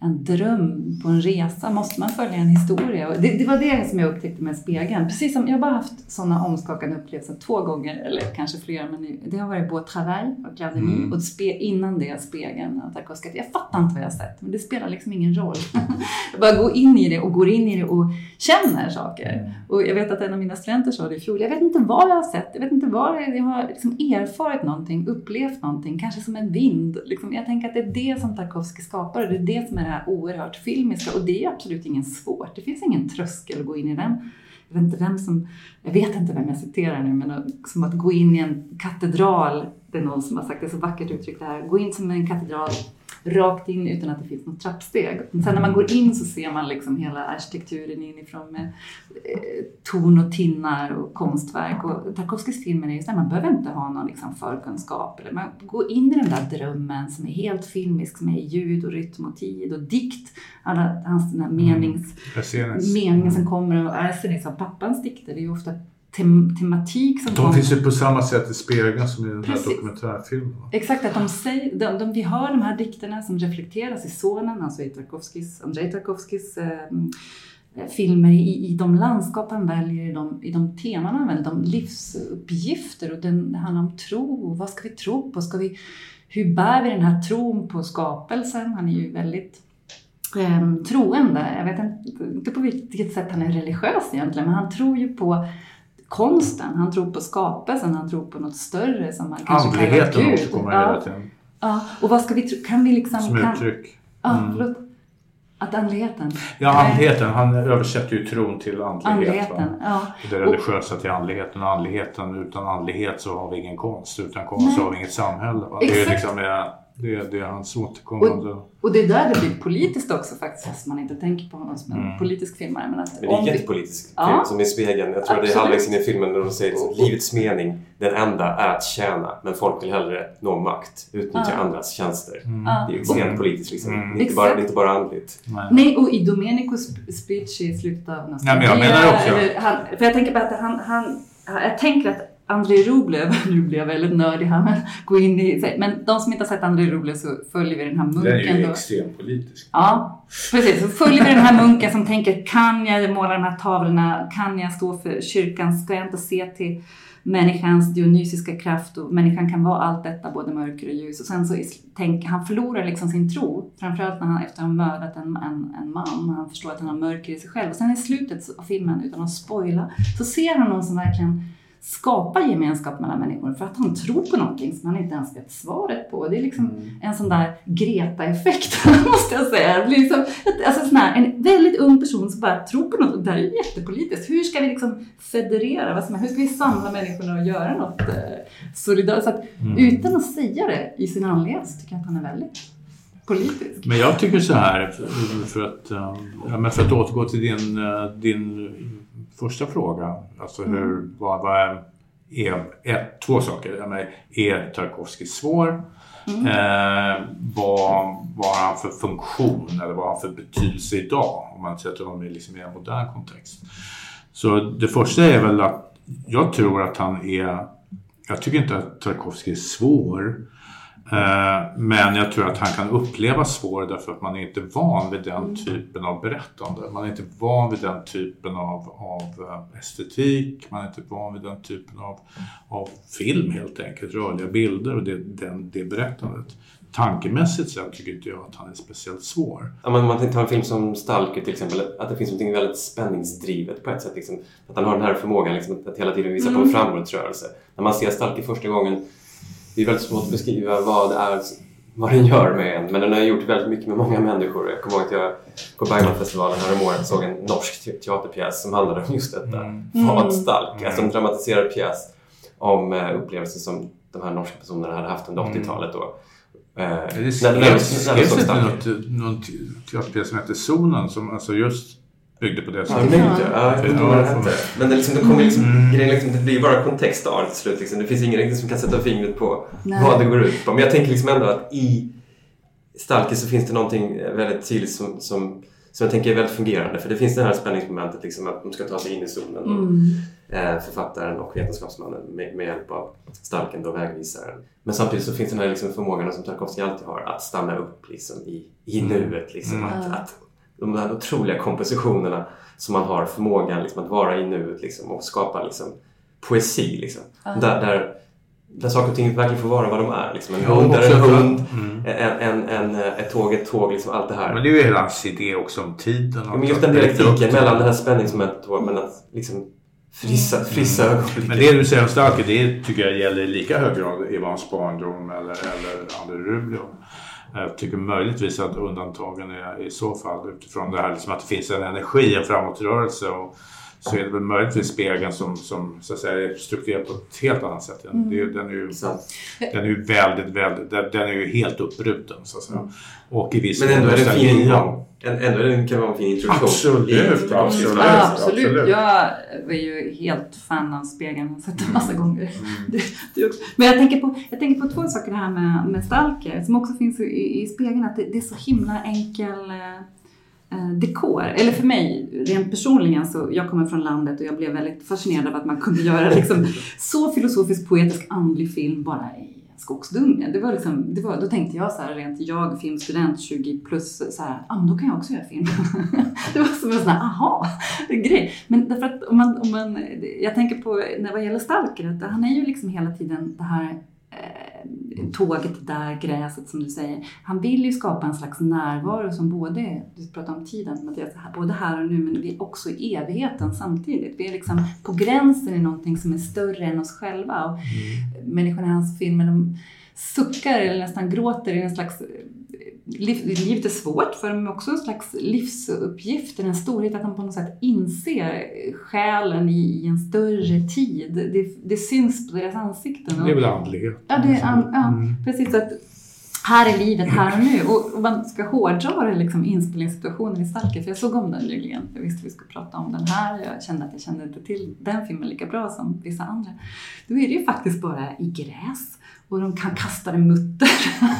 en dröm på en resa måste man följa en historia. Och det, det var det som jag upptäckte med spegeln. Precis som jag har bara haft sådana omskakande upplevelser två gånger, eller kanske flera, men nu- det har varit Beau Travail och Denis Mm. och spe, innan det Spegeln och Tarkovsky. Jag fattar inte vad jag har sett, men det spelar liksom ingen roll. *laughs* jag bara går in i det och går in i det och känner saker. Och jag vet att en av mina studenter sa det i fjol, jag vet inte vad jag har sett, jag vet inte vad är, jag har liksom erfarit någonting, upplevt någonting, kanske som en vind. Liksom, jag tänker att det är det som Tarkovsky skapar och det är det som är här oerhört filmiska. Och det är absolut ingen svårt, det finns ingen tröskel att gå in i den. Jag vet inte vem som, jag vet inte vem jag citerar nu, men som att gå in i en katedral, det är någon som har sagt det så vackert uttryckt det här, gå in som en katedral rakt in utan att det finns något trappsteg. Sen när man går in så ser man liksom hela arkitekturen inifrån med eh, torn och tinnar och konstverk. Och Tarkovskys filmer är ju så här, man behöver inte ha någon liksom förkunskap. Eller man går in i den där drömmen som är helt filmisk, som är ljud och rytm och tid och dikt. Alla hans den här menings, Precis. meningen som kommer och är liksom pappans dikter. Det är ju ofta tem, tematik som De kommer. finns ju på samma sätt i spegeln som i den här Precis. dokumentärfilmen. Exakt, att de säger, de, de, vi hör de här dikterna som reflekteras i sonen, alltså i Tarkovskis, Andrei Tarkovskis eh, filmer, i, i de landskap han väljer, i de, i de teman han väljer, de livsuppgifter och den, det handlar om tro. Vad ska vi tro på? Ska vi, hur bär vi den här tron på skapelsen? Han är ju väldigt eh, troende. Jag vet inte, inte på vilket sätt han är religiös egentligen, men han tror ju på konsten, han tror på skapelsen, han tror på något större som man kanske kallar Andligheten Gud. återkommer Ja. hela tiden. Ja, och vad ska vi tro? Kan vi liksom... Som kan, uttryck. Ja, Mm. förlåt. Att andligheten? Ja, andligheten. Han översätter ju tron till andlighet. Andligheten, ja. Och det religiösa till andligheten. Och andligheten, utan andlighet så har vi ingen konst. Utan konst så har vi inget samhälle. Va? Det är Exakt. liksom eh, det, är- det är hans återkommande... Och det är där det blir politiskt också faktiskt, fast man inte tänker på honom som en Mm. politisk filmare. Men, att Men det är vi- jättepolitisk Ja. film som i spegeln. Jag tror det är Absolut. halvvägs in i filmen när de säger att livets mening, den enda, är att tjäna. Men folk vill hellre nå makt, utnyttja Ja. andras tjänster. Ja. Det är extremt politiskt liksom. Mm. Det, är inte bara, det är inte bara andligt. Nej, och i Domenicos speech i slutet av nästa Nej, men jag menar också- eller han, För jag tänker bara att han, han, jag tänker att André Rublev, *laughs* nu blir jag väldigt nördig här, men gå in i, men de som inte har sett André Rublev så följer vi den här Den munken är ju då. extremt politisk. Ja, precis. Så följer vi den här munken som tänker, kan jag måla de här tavlorna? Kan jag stå för kyrkan? Ska jag inte se till människans dionysiska kraft och människan kan vara allt detta, både mörker och ljus. Och sen så tänker han förlorar liksom sin tro, framförallt när han efter att ha mördat en, en, en man, han förstår att han har mörker i sig själv. Och sen i slutet av filmen, utan att spoila, så ser han någon som verkligen skapar gemenskap mellan människor för att han tror på någonting som han inte ens vet svaret på. Det är liksom en sån där Greta-effekt, *laughs* måste jag säga. Liksom, alltså sån här, en väldigt ung person som bara tror på något. Och det här är jättepolitiskt. Hur ska vi liksom federera? Vad som hur ska vi samla människorna och göra något eh, solidariskt? Så att, Mm. Utan att säga det i sin så tycker jag att han är väldigt politisk. Men jag tycker så här, för- för att, eh, ja, men för att återgå till din, eh, din första fråga. Alltså hur, Mm. vad, vad är, är, ett, två saker. Jag menar, är Tarkovsky svår? Mm. Eh, vad, vad har han för funktion eller vad har han för betydelse idag? Om man sätter honom i liksom i en modern kontext. Så det första är väl att jag tror att han är... Jag tycker inte att Tarkovsky är svår. Eh, Men jag tror att han kan upplevas svår därför att man är inte van vid den typen av berättande. Man är inte van vid den typen av, av eh, estetik, man är inte van vid den typen av, av film helt enkelt, rörliga bilder och det, den, det berättandet. Tankemässigt sen tycker inte jag att han är speciellt svår. Om man, man tar en film som Stalker till exempel, att det finns något väldigt spänningsdrivet på ett sätt. Liksom, att han har den här förmågan liksom, att hela tiden visa på en Mm. framåtrörelse. När man ser Stalker första gången, det är väldigt svårt att beskriva vad det är, vad den gör med en. Men den har gjort väldigt mycket med många människor. Jag kommer ihåg att jag på Bergmanfestivalen häromåret såg en norsk te- teaterpjäs som handlade om just detta. Mm. Vad Stalk, alltså en dramatiserad pjäs om eh, upplevelser som de här norska personerna hade haft under 80-talet då. Eh, Det skrevs någon te- teaterpjäs som hette Zonen som alltså just byggde på det. Ja, det ja, jag vet inte vad den hette. Men det, liksom, det, kommer liksom, Mm. grejen liksom, det blir bara kontextart till slut. Liksom. Det finns ingen riktigt som kan sätta fingret på Nej. vad det går ut på. Men jag tänker liksom ändå att i Stalker så finns det någonting väldigt tydligt som, som, som jag tänker är väldigt fungerande. För det finns det här spänningsmomentet liksom, att de ska ta sig in i zonen. Och, Mm. eh, författaren och vetenskapsmannen med, med hjälp av Stalken, då vägvisaren. Men samtidigt så finns den här liksom förmågan som Tarkovsky alltid har att stanna upp liksom, i, i Mm. nuet. Liksom, Mm. att, att de här otroliga kompositionerna som man har förmågan liksom, att vara i nuet liksom, och skapa liksom, poesi. Liksom. Ja. Där, där, där saker och ting verkligen får vara vad de är. Liksom. En Ja, hund är en hund, Mm. en, en, en, ett tåg ett tåg, liksom, allt det här. Men det är ju hela hans idé också om tiden. Ja, men just den dialektiken mellan det här spänningsmomentet och men att liksom frissa, frissa ögonblicket. Men det du säger om Stalker, det tycker jag gäller i lika hög grad Ivans barndom eller, eller André Rublev. Jag tycker möjligtvis att undantagen är i så fall utifrån det här liksom att det finns en energi, en framåtrörelse och så är det väl möjligtvis spegeln som, som så att säga, är strukturerad på ett helt annat sätt. Den, Mm. det, den, är ju, den är ju väldigt, väldigt, den, är ju helt uppbruten så att säga. Och i viss Men ändå är det en fin. En- Ändå är det, kan vara en fin introduktion. Absolut, absolut. Ja, absolut. absolut. Jag är ju helt fan av spegeln. Jag har sett den massa gånger. Det, det är också. Men jag tänker, på, jag tänker på två saker här med, med Stalker som också finns i, i spegeln. Att det, det är så himla enkel eh, Eh, dekor. Eller för mig, rent personligen, så jag kommer från landet och jag blev väldigt fascinerad av att man kunde göra liksom, så filosofisk, poetisk, andlig film bara i skogsdungen. Det var liksom, det var, då tänkte jag så här, rent jag, filmstudent, 20 plus, så här, ah, men då kan jag också göra film. *laughs* det var som en sån här, aha, grej. Men därför att om man, om man, jag tänker på, när vad gäller Stalker, att han är ju liksom hela tiden det här eh, tåget där, gräset som du säger. Han vill ju skapa en slags närvaro som både, du pratar om tiden Mattias, både här och nu men vi är också i evigheten samtidigt. Vi är liksom på gränsen i någonting som är större än oss själva. Och människorna i hans filmer de suckar eller nästan gråter i en slags livet är svårt för dem, men också en slags livsuppgift, en storhet att de på något sätt inser själen i, en större tid. Det, det syns på deras ansikten. Det är väl andlighet. Ja, det är, an, ja precis. Att, här är livet här och nu. Och, och man ska hårdra liksom inspelningssituationen i Stalker, för jag såg om den nyligen. Jag visste vi skulle prata om den här. Jag kände att jag kände inte till den filmen lika bra som vissa andra. Då är det ju faktiskt bara i gräs och de kan kasta en mutter.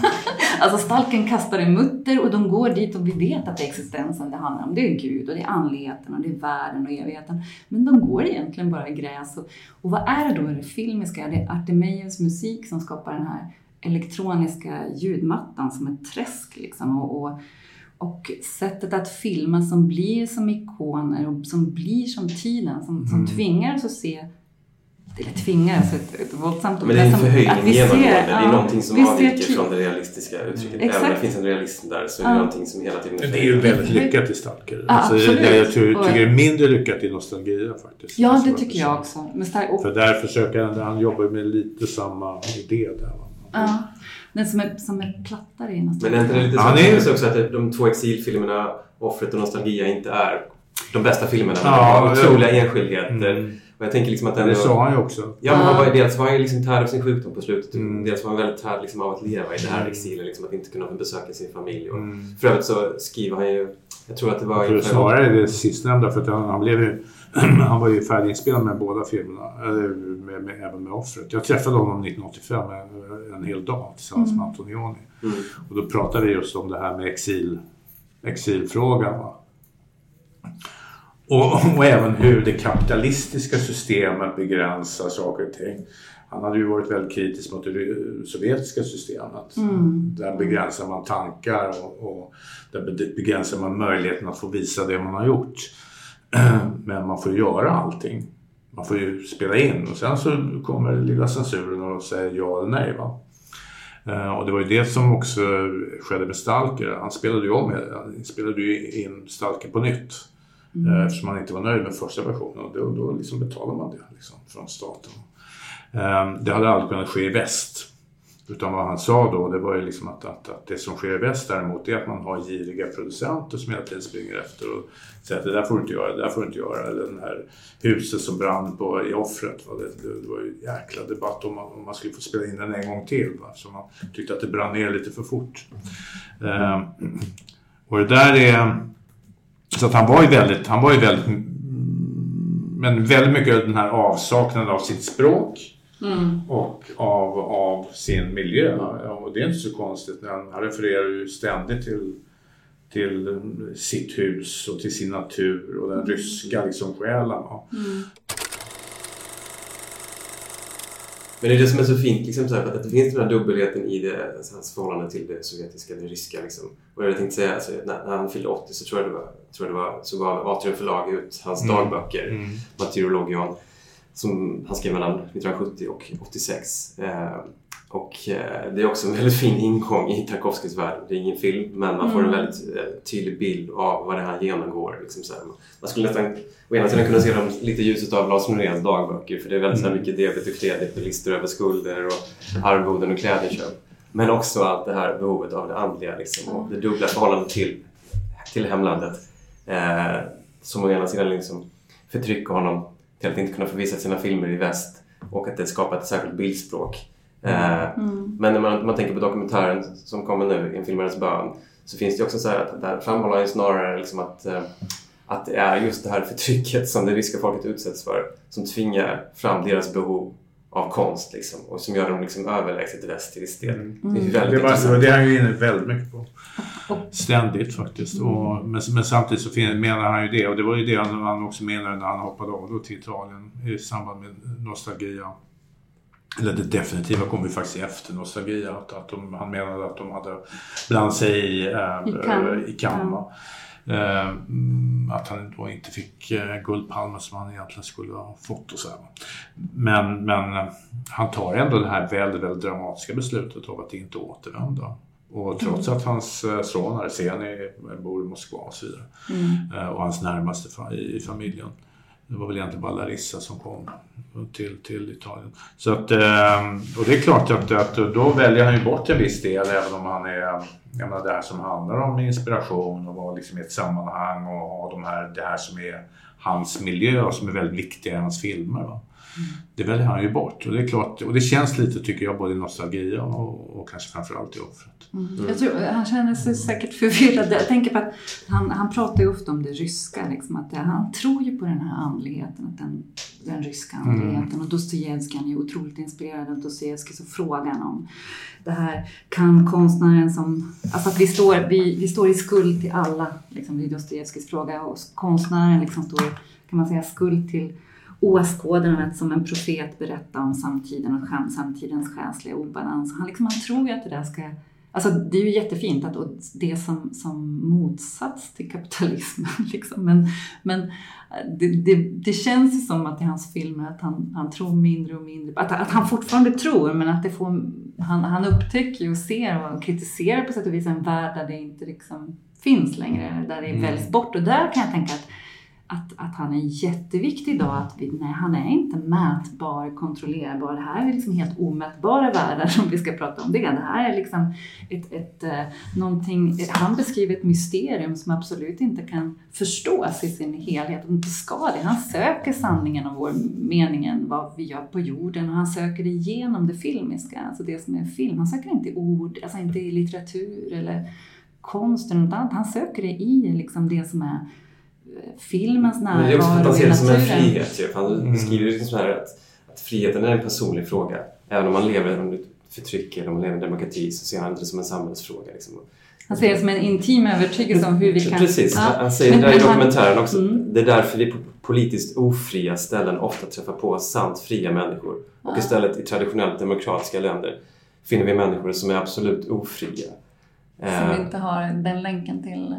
*laughs* alltså stalken kastar en mutter och de går dit och vi vet att det är existensen det handlar om. Det är Gud och det är andligheten och det är världen och evigheten. Men de går egentligen bara i gräs. Och, och vad är det då det filmiska? Det är Artemeios musik som skapar den här elektroniska ljudmattan som ett träsk. Liksom. Och, och, och, sättet att filma som blir som ikoner och som blir som tiden, som, som mm. tvingar oss att se eller tvingar, alltså ett, ett våldsamt Men det är en förhöjning genomgående. Det är ja, någonting som avviker från det realistiska uttrycket. Exakt. Även om det finns en realism där så är det ja. någonting som hela tiden Det är ju väldigt lyckat i Stalker. Ja, alltså, jag, jag tror, tycker det är mindre lyckat i Nostalgia faktiskt. Ja, det tycker jag också. Men stark, För där försöker han, han jobbar med lite samma idé där. Ja. Den som är, som är plattare i Nostalgia. Men är inte det lite så ja, är... också att de två exilfilmerna, Offret och Nostalgia, inte är de bästa filmerna? Ja, de har otroliga enskildheter. Mm. Och jag tänker liksom att ändå, det sa han ju också. Ja, men han var, dels var han ju liksom tärd av sin sjukdom på slutet. Mm. Dels var han väldigt tärd liksom av att leva i den här mm. exilen. Liksom, att inte kunna besöka sin familj. Och mm. För övrigt så skriver han ju... Jag tror att det var... Jag snarare det sistnämnda. För att han, han, blev ju, *clears throat* han var ju färdiginspelad med båda filmerna. Med, med, även med Offret. Jag träffade honom 1985 en hel dag tillsammans mm. med Antonioni. Mm. Och då pratade vi just om det här med exil, exilfrågan. Va? Och, och, även hur det kapitalistiska systemet begränsar saker och ting. Han hade ju varit väldigt kritisk mot det sovjetiska systemet. Mm. Där begränsar man tankar och, och där begränsar man möjligheten att få visa det man har gjort. *clears throat* Men man får göra allting. Man får ju spela in och sen så kommer lilla censuren och säger ja eller nej. Va? Eh, och det var ju det som också skedde med Stalker. Han spelade ju om, han spelade ju in Stalker på nytt. Mm. Eh, eftersom man inte var nöjd med första versionen. Och då, då liksom betalar man det liksom, från staten. Ehm, det hade aldrig kunnat ske i väst. Utan vad han sa då, det var ju liksom att, att, att, det som sker i väst däremot är att man har giriga producenter som hela tiden springer efter och säger att det där får du inte göra, det där får du inte göra. Eller den här huset som brann på, i offret. Va? Det, det, det var ju en jäkla debatt om man, om man skulle få spela in den en gång till. Va? Så man tyckte att det brann ner lite för fort. Mm. och det där är så att han var ju väldigt, han var ju väldigt, men väldigt mycket den här avsaknaden av sitt språk. Mm. Och av, av sin miljö. Och det är inte så konstigt. Han, han refererar ju ständigt till, till sitt hus och till sin natur och den ryska liksom, själen. Mm. Men det är det som är så fint, liksom, så här, att det finns den här dubbelheten i det, alltså, hans förhållande till det sovjetiska, det ryska. Liksom. Och jag tänkte säga, alltså, när, när, han fyllde 80 så tror jag det var, tror det var så gav Atrium förlag ut hans mm. dagböcker, mm. Martyrologion, som han skrev mellan 1970 och 86. Eh, och eh, det är också en *laughs* väldigt fin ingång i Tarkovskijs värld. Det är ingen film, men man får en mm. väldigt eh, tydlig bild av vad det här genomgår. Liksom så här. Man skulle nästan å ena sidan kunna se dem lite ljuset av Lars Noréns dagböcker för det är väldigt mm. så mycket debet och kredit och listor över skulder och arvoden och klädinköp. Men också allt det här behovet av det andliga liksom, och det dubbla förhållandet till, till hemlandet. Eh, som å ena sidan liksom förtrycker honom till att inte kunna få visa sina filmer i väst och att det skapar ett särskilt bildspråk mm. Men när man, man tänker på dokumentären som kommer nu, En filmares bön, så finns det också så här att där framhåller han snarare liksom att, eh, att det är just det här förtrycket som det ryska folket utsätts för som tvingar fram deras behov av konst liksom, och som gör dem liksom överlägset väst till viss del. Mm. Det, är väldigt det, var, det är han ju inne väldigt mycket på. *laughs* Ständigt faktiskt. Mm. Och, men, men, samtidigt så menar han ju det och det var ju det han, han också menade när han hoppade av då till Italien i samband med Nostalgia eller det definitiva kom vi faktiskt efter Nostalgia. Att, att de, han menade att de hade blandat sig i, äh, I Cannes. Ja. Äh, att han då inte fick äh, Guldpalmen som han egentligen skulle ha fått. Och så här. Men, men han tar ändå det här väldigt, väldigt dramatiska beslutet av att inte återvända. Och trots mm. att hans son Arseni bor i Moskva och så vidare. Mm. Och hans närmaste i familjen. Det var väl egentligen bara Larissa som kom till, till Italien. Så att, ehm, och det är klart att, att då väljer han ju bort en viss del även om han är jag menar, det här som handlar om inspiration och vara liksom i ett sammanhang och ha de här, det här som är hans miljö och som är väldigt viktiga i hans filmer. Va? Det väljer han ju bort och det är klart, och det känns lite tycker jag både i Nostalgia och, och kanske framförallt i Offret. Mm. Jag tror, han känner sig säkert förvirrad. Jag tänker på att han, han pratar ju ofta om det ryska. Liksom, att det, han tror ju på den här andligheten, att den, den ryska andligheten. Mm. Och Dostojevskij, han är ju otroligt inspirerad av Dostojevskij. Så frågan om det här, kan konstnären som... Alltså att vi står, vi, vi står i skuld till alla. Liksom, det är Dostojevskijs fråga. Och konstnären liksom står, kan man säga, skuld till åskådaren att som en profet berätta om samtiden och samtidens själsliga obalans. Han, liksom, han tror ju att det där ska Alltså det är ju jättefint att det som, som motsats till kapitalismen. *laughs* Liksom. Men, men det, det, det, känns ju som att i hans filmer att han, han tror mindre och mindre. Att, att han fortfarande tror men att det får, han, han upptäcker och ser och kritiserar på sätt och vis en värld där det inte liksom finns längre. Där det väljs mm. bort. Och där kan jag tänka att att, att han är jätteviktig idag. Att vi, nej, han är inte mätbar, kontrollerbar. Det här är liksom helt omätbara världar som vi ska prata om det. Det här är liksom ett, ett, eh, någonting, han beskriver ett mysterium som absolut inte kan förstås i sin helhet och inte ska det. Han söker sanningen om vår meningen, vad vi gör på jorden och han söker det genom det filmiska, alltså det som är film. Han söker inte i ord, alltså inte i litteratur eller konst eller något annat. Han söker det i liksom det som är filmens närvaro Men det är också som en frihet ju. Han mm. beskriver det liksom här att, att friheten är en personlig fråga. Även om man lever under förtryck eller om man lever i demokrati så ser han inte det som en samhällsfråga. Liksom. Han ser det som en intim övertygelse om hur vi kan... Precis, ja. han säger men, det där i dokumentären också. Mm. Det är därför vi på politiskt ofria ställen ofta träffar på sant fria människor. Och ja. istället i traditionellt demokratiska länder finner vi människor som är absolut ofria. Som eh. inte har den länken till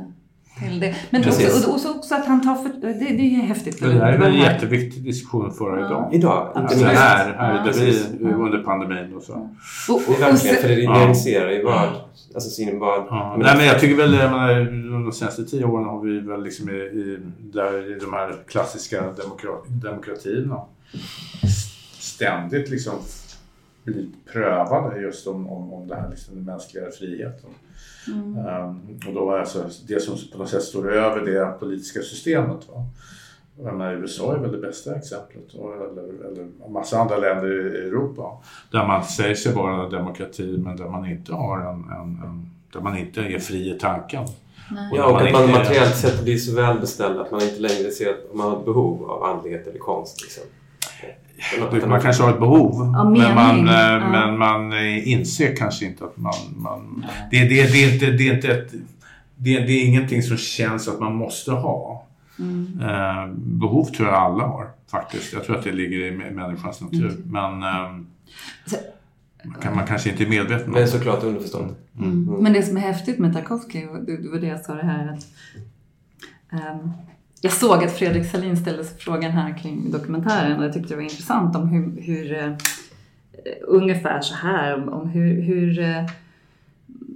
till det. Men också, och, också att han tar för... Det, det är häftigt. Det är en jätteviktig diskussion att föra idag. Idag? Alltså här, här ja, vi, under pandemin och så. Och, och, det är verkligen, för det nyanserar ju vad... Alltså sin vad... Ja. Nej men jag tycker väl, jag menar, de senaste tio åren har vi väl liksom i, i, där, i de här klassiska demokra demokratierna ständigt liksom blivit prövade just om, om, om det här liksom, den mänskliga friheten. Mm. Um, och då var alltså det som på något sätt står över det politiska systemet. Va? menar, USA är väl det bästa exemplet, eller, eller en massa andra länder i Europa där man säger sig vara demokrati men där man inte har en, en, en där man inte är fri i tanken. Nej. Ja, och att man materiellt sett blir så välbeställd att man inte längre ser att man har ett behov av andlighet eller konst. Liksom. Man kanske har ett behov, men, man, ja. men man inser kanske inte att man... man det, det, det, är inte, det, är inte ett, det, det är ingenting som känns att man måste ha. Mm. Eh, behov tror jag alla har faktiskt. Jag tror att det ligger i människans natur. Mm. Men eh, man, kan, man kanske inte är medveten om det. Men såklart underförstånd. Mm. Mm. Men det som är häftigt med Tarkovsky, och det var det jag sa det här att um, jag såg att Fredrik Salin ställde frågan här kring dokumentären och jag tyckte det var intressant om hur, hur uh, ungefär så här, om, om hur, hur uh,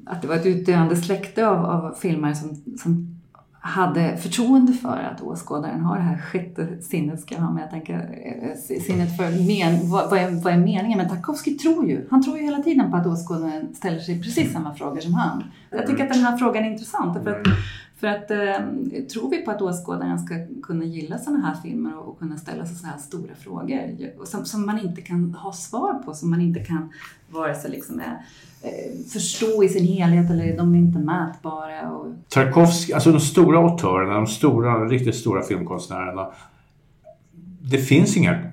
att det var ett utdöende släkte av, av filmare som, som hade förtroende för att åskådaren har det här sjätte sinnet, ska ha med, jag tänker, eh, sinnet för men, vad, vad, är, vad är meningen? Men Tarkovsky tror ju, han tror ju hela tiden på att åskådaren ställer sig precis samma frågor som han. Jag tycker att den här frågan är intressant. För att, för att eh, tror vi på att åskådaren ska kunna gilla sådana här filmer och, och kunna ställa sig så här stora frågor som, som man inte kan ha svar på, som man inte kan vare sig liksom är, eh, förstå i sin helhet eller de är inte mätbara. Och... Tarkovsky, alltså de stora autörerna, de stora, riktigt stora filmkonstnärerna. Det finns inga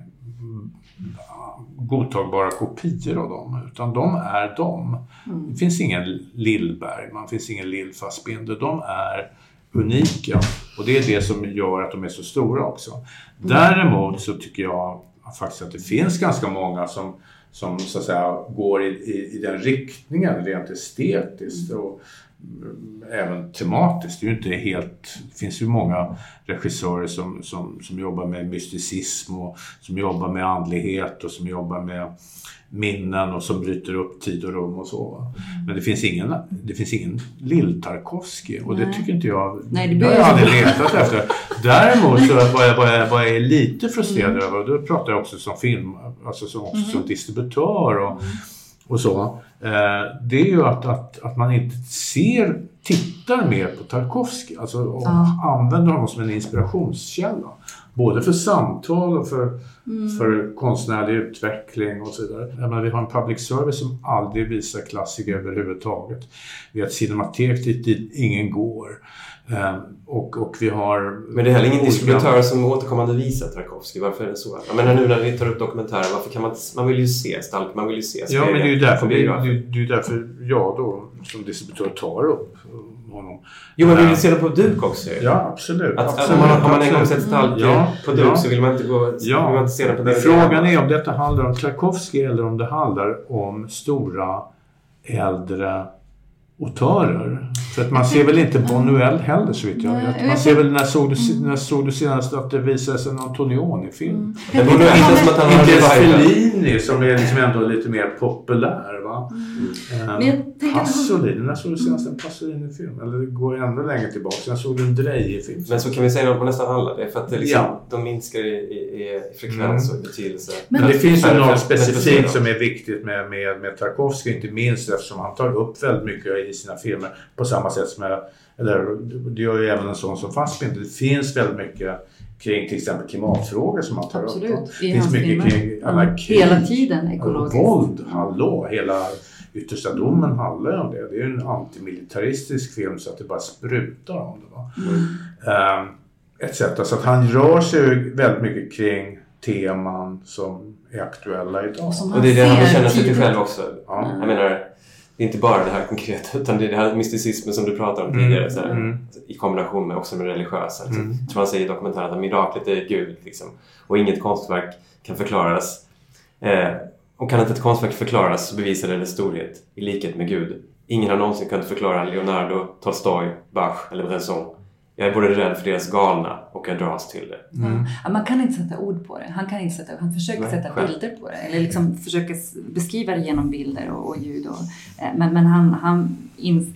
godtagbara kopior av dem, utan de är de. Mm. Det finns ingen Lillberg, man finns ingen Lill-Fassbinder. De är unika och det är det som gör att de är så stora också. Mm. Däremot så tycker jag faktiskt att det finns ganska många som som så att säga går i, i, i den riktningen rent estetiskt. Och även tematiskt. Det, är ju inte helt, det finns ju många regissörer som, som, som jobbar med mysticism och som jobbar med andlighet och som jobbar med minnen och som bryter upp tid och rum och så. Va? Men det finns ingen, det finns ingen Lill-Tarkovsky och det Nej. tycker inte jag... Nej, det det har jag aldrig letat efter. Däremot så *laughs* vad jag, vad jag, vad jag är lite frustrerad Mm. över, och då pratar jag också som film, alltså som, också som Mhm. distributör och, och så. Eh, det är ju att, att, att man inte ser, tittar mer på Tarkovsky. Alltså och Ja. använder honom som en inspirationskälla. Både för samtal och för, Mm. för konstnärlig utveckling och så vidare. Jag menar, vi har en public service som aldrig visar klassiker överhuvudtaget. Vi har ett cinematek dit, dit ingen går. Eh, och, och vi har... Men det är heller ingen olika- distributör som återkommande visar Tarkovsky. Varför är det så? Jag menar nu när vi tar upp dokumentärer, varför kan man. Man vill ju se Stalk, man vill ju se Ja, men det är ju därför, det det det är därför jag då som distributör tar upp honom. Jo, men vi Eh, vill se det på duk också. Ja, absolut. Att, absolut om man, om man en gång sett Stalk Ja, på duk ja. så vill man inte gå... Vill man inte se det på DVD. frågan är om detta handlar om Tchaikovsky eller om det handlar om stora äldre autörer. För att man ser väl inte Bonuel heller så vitt jag Nej, vet. jag Man ser väl, när såg, du, när såg du senast att det visades en Antonioni-film? Men Bonuel, inte som att han revival. Fellini som är liksom ändå lite mer populär. Va? Men att han- Pasolini, när såg du senast en Pasolini-film? Eller det går ännu längre tillbaka. När såg du en Dreje-film? Men så kan vi säga på nästan alla. Det är för att det liksom, Ja. de minskar i, i, i frekvens Mm. och betydelse. Men, det finns ju Men- något men- specifikt men- som är viktigt med, med, med Tarkovsky, inte minst eftersom han tar upp väldigt mycket i sina filmer på samma sätt som jag, eller det gör ju även en sån som Fassbinder. Det finns väldigt mycket kring till exempel klimatfrågor som han tar Absolut, upp. i Det finns mycket filmer. kring alla Mm. krig, Hela tiden ekologiskt. Våld, hallå, hela Yttersta domen handlar ju om det. Det är ju en antimilitaristisk film så att det bara sprutar om det. Va? Mm. Ehm, etc. Så att han rör sig väldigt mycket kring teman som är aktuella idag. Och det är det han bekänner sig till själv också. Ja. Jag menar, det är inte bara det här konkreta utan det är det här mysticismen som du pratade om Mm, tidigare. Så här, mm. I kombination med också med religiösa. Mm. Jag tror man säger i dokumentären att miraklet är Gud. Liksom, och inget konstverk kan förklaras. Eh, och kan inte ett konstverk förklaras så bevisar det dess storhet i likhet med Gud. Ingen har någonsin kunnat förklara Leonardo, Tolstoj, Bach eller Bresson. Jag är både rädd för deras galna och jag dras till det. Mm. Ja, man kan inte sätta ord på det. Han kan inte sätta, han försöker Nej, sätta själv. bilder på det. Eller liksom försöker beskriva det genom bilder och, och ljud. Och, eh, men men han, han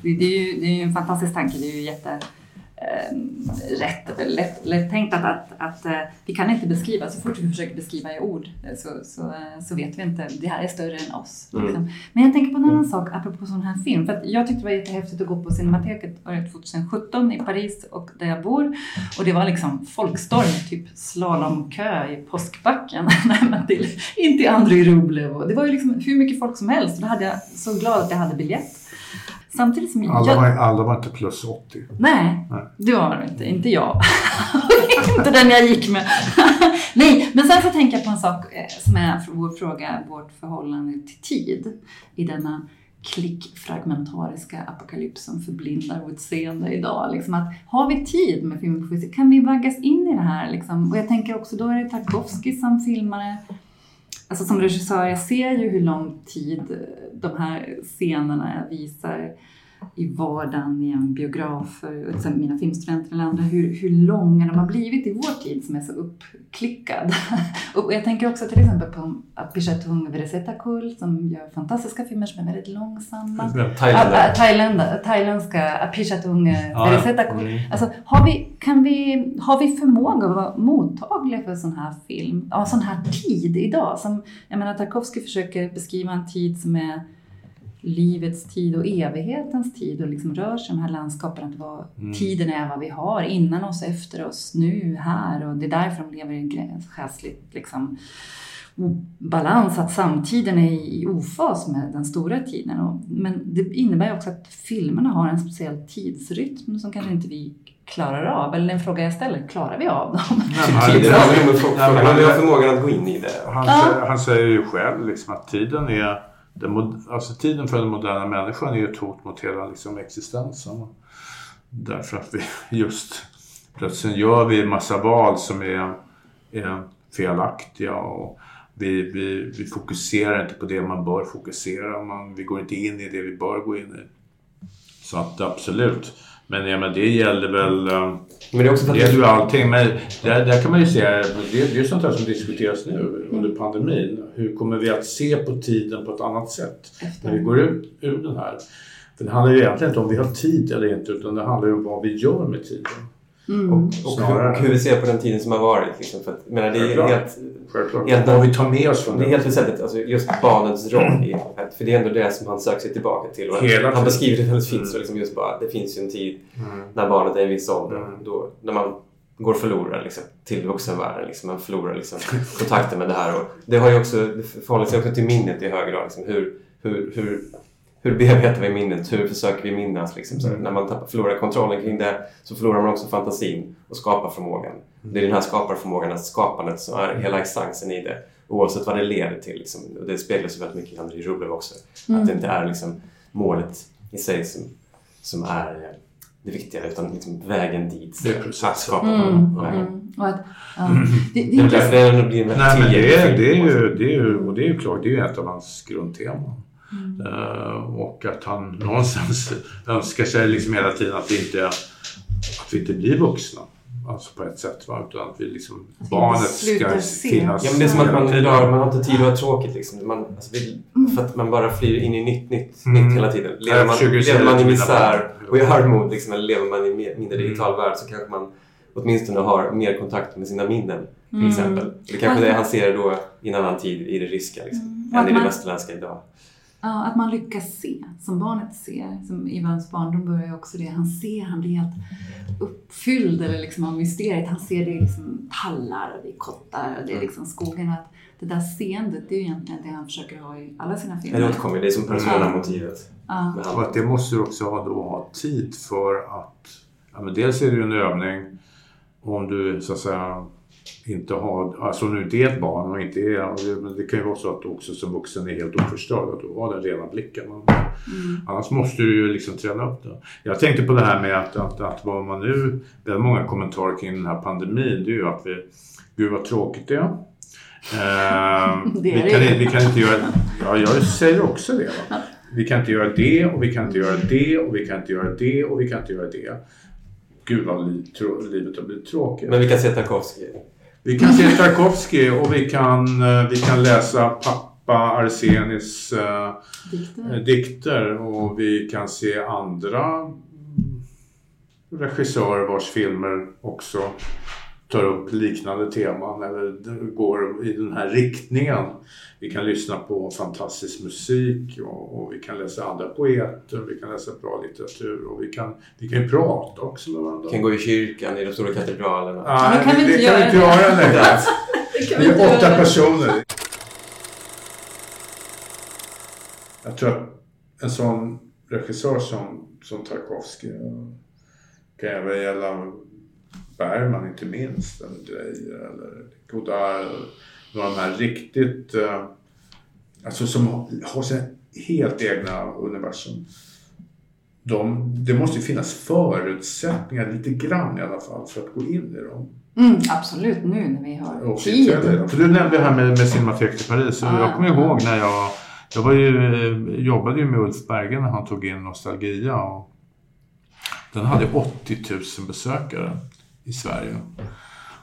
det, är ju, det är ju en fantastisk tanke. Det är ju jätte rätt, eller lätt, lätt tänkt att, att, att eh, vi kan inte beskriva, så fort vi försöker beskriva i ord eh, så, så, eh, så vet vi inte, det här är större än oss. Mm. Liksom. Men jag tänker på en annan sak apropå sån här film. För jag tyckte det var jättehäftigt att gå på Cinemateket år 2017 i Paris och där jag bor. Och det var liksom folkstorm, typ slalomkö i påskbacken. *laughs* Till, in till Andrei Rublev. Och Det var ju liksom hur mycket folk som helst. Och då hade jag så glad att jag hade biljett. Samtidigt som Alla, jag... var, alla var inte plus 80. Nej, Nej. det var inte. Inte jag. *laughs* inte den jag gick med. *laughs* Nej, men sen så tänker jag på en sak eh, som är vår fråga, vårt förhållande till tid i denna klickfragmentariska apokalyps som förblindar vårt seende idag. Liksom att, har vi tid med filmpoesi? Kan vi vaggas in i det här? Liksom? Och jag tänker också, då är det Tarkovsky som filmare. Alltså som regissör, jag ser ju hur lång tid de här scenerna visar i vardagen i en biograf, och mina filmstudenter eller andra, hur, hur långa de har blivit i vår tid som är så uppklickad. *laughs* och jag tänker också till exempel på Apishatung Veresetakul som gör fantastiska filmer som är väldigt långsamma. Thailändare. Ah, Thailändare, thailändska Apishatung ja. Veresetakul. Mm. Alltså, har, vi, kan vi, har vi förmåga att vara mottagliga för sån här film, ja, sån här tid idag? Som, jag menar, Tarkovsky försöker beskriva en tid som är livets tid och evighetens tid och liksom rör sig i de här landskapen. Att vad, Mm. Tiden är vad vi har, innan oss, efter oss, nu, här. Och det är därför de lever i en själsligt liksom, balans, att samtiden är i ofas med den stora tiden. Och, men det innebär också att filmerna har en speciell tidsrytm som kanske inte vi klarar av. Eller den fråga jag ställer, klarar vi av dem? Nej, Det handlar ju om förmågan att gå in i det. Han, Ja. han säger ju själv liksom att tiden är den, alltså tiden för den moderna människan är ju ett hot mot hela liksom, existensen. Därför att vi *laughs* just plötsligt gör vi en massa val som är, är felaktiga och vi, vi, vi fokuserar inte på det man bör fokusera. Man, vi går inte in i det vi bör gå in i. Så att absolut. Men ja, men det gäller väl... eh, Men det är också att- gäller ju allting. Men där, där kan man ju se, det, det är sånt här som diskuteras nu under pandemin. Hur kommer vi att se på tiden på ett annat sätt när vi går ut ur den här? För det handlar ju egentligen inte om vi har tid eller inte utan det handlar ju om vad vi gör med tiden. Mm. Och, och, hur, och hur vi ser på den tiden som har varit. Liksom, för att, menar, det är Självklart. helt, Självklart. helt, Vad vi tar med oss från det. är det. helt väsentligt. Alltså, just barnets roll. I, för det är ändå det som han söker sig tillbaka till. Och Hela han tiden. beskriver det väldigt fint. Mm. Så liksom just bara, det finns ju en tid Mm. när barnet är i en viss ålder. Mm. Då, när man går förlorad liksom, till vuxenvärlden. Liksom, man förlorar liksom, kontakten med det här. Och det har ju också, det förhåller sig också till minnet i hög grad. Liksom, hur, hur, hur, hur bearbetar vi minnet? Hur försöker vi minnas? Liksom, så, Mm. När man tappar, förlorar kontrollen kring det så förlorar man också fantasin och skaparförmågan. Det är den här skaparförmågan, alltså skapandet, som är hela essensen i det. Oavsett vad det leder till. Liksom. Och det speglas ju väldigt mycket i Andrei Rublev också. Mm. Att det inte är liksom, målet i sig som, som är eh, det viktiga utan liksom, vägen dit. Det är processen. Att skapa Mm, mm. Och att, ja, det, det Det är det ju, det, är ju, och det är ju klart, det är ju ett av hans grundteman. Mm. Eh, och att han någonstans *laughs* önskar sig liksom hela tiden att vi inte, att vi inte blir vuxna. Alltså på ett sätt. Va? Utan att vi liksom, vi barnet ska se. finnas Ja, men det är som att man, dör, man har inte tid att ha tråkigt. Liksom. Man, alltså, vi, för att man bara flyr in i nytt, nytt, Mm. nytt hela tiden. Lever man, lever man i misär och i armod, liksom, eller lever man i mer- mindre Mm. digital värld så kanske man åtminstone har mer kontakt med sina minnen. Till Mm. exempel. Det kanske är det han ser då i en annan tid, i det ryska, liksom, Mm. än Att i det västerländska idag. Ja, att man lyckas se, som barnet ser. Som I hans barndom börjar ju också det. Han ser, han blir helt uppfylld eller liksom av mysteriet. Han ser det i liksom tallar, och det är kottar, och det är liksom skogen. Att det där seendet, det är ju egentligen det han försöker ha i alla sina filmer. Det återkommer, det är som persona-motivet. Ja. med Och att det måste du också ha, då ha tid för att... Ja, men dels är det ju en övning om du så att säga inte har... Alltså du inte är ett barn och inte är... det- Men det kan ju vara så att du också som vuxen är helt oförstörd. Att du har den rena blicken. Men, Annars måste du ju liksom träna upp det. Jag tänkte på det här med att, att, att vad man nu... Väldigt många kommentarer kring den här pandemin. Det är ju att vi... Gud vad tråkigt det är. Ehm, *laughs* Det är vi, det kan, ju. vi kan inte göra... Ja, jag säger också det. Va? Vi kan inte göra det och vi kan inte göra det och vi kan inte göra det och vi kan inte göra det. Gud vad li, livet har blivit tråkigt. Men vi kan se Tarkovsky. Vi kan se Tarkovsky och vi kan, eh, vi kan läsa pappa Arsenis eh, Dikter. dikter och vi kan se andra regissörer vars filmer också tar upp liknande teman eller går i den här riktningen. Vi kan lyssna på fantastisk musik och, och vi kan läsa andra poeter, vi kan läsa bra litteratur och vi kan, vi kan ju prata också med varandra. Vi kan gå i kyrkan, i de stora katedralerna. Nej, kan vi det, inte *laughs* kan vi inte det? göra längre. Det kan Vi är åtta göra. personer. Jag tror att en sån regissör som, som Tarkovsky kan även gälla Bergman inte minst, eller Dreyer eller Godard. Några av de här riktigt, eh, alltså som har, har sina helt egna universum. De, det måste ju finnas förutsättningar, lite grann i alla fall, för att gå in i dem. Mm, absolut, nu när vi har Och tid. För du nämnde det här med, med Cinemateket i Paris. Ah, jag kommer ihåg när jag... Jag var ju, eh, jobbade ju med Ulf Berge när han tog in Nostalgia. Och den hade 80 000 besökare i Sverige.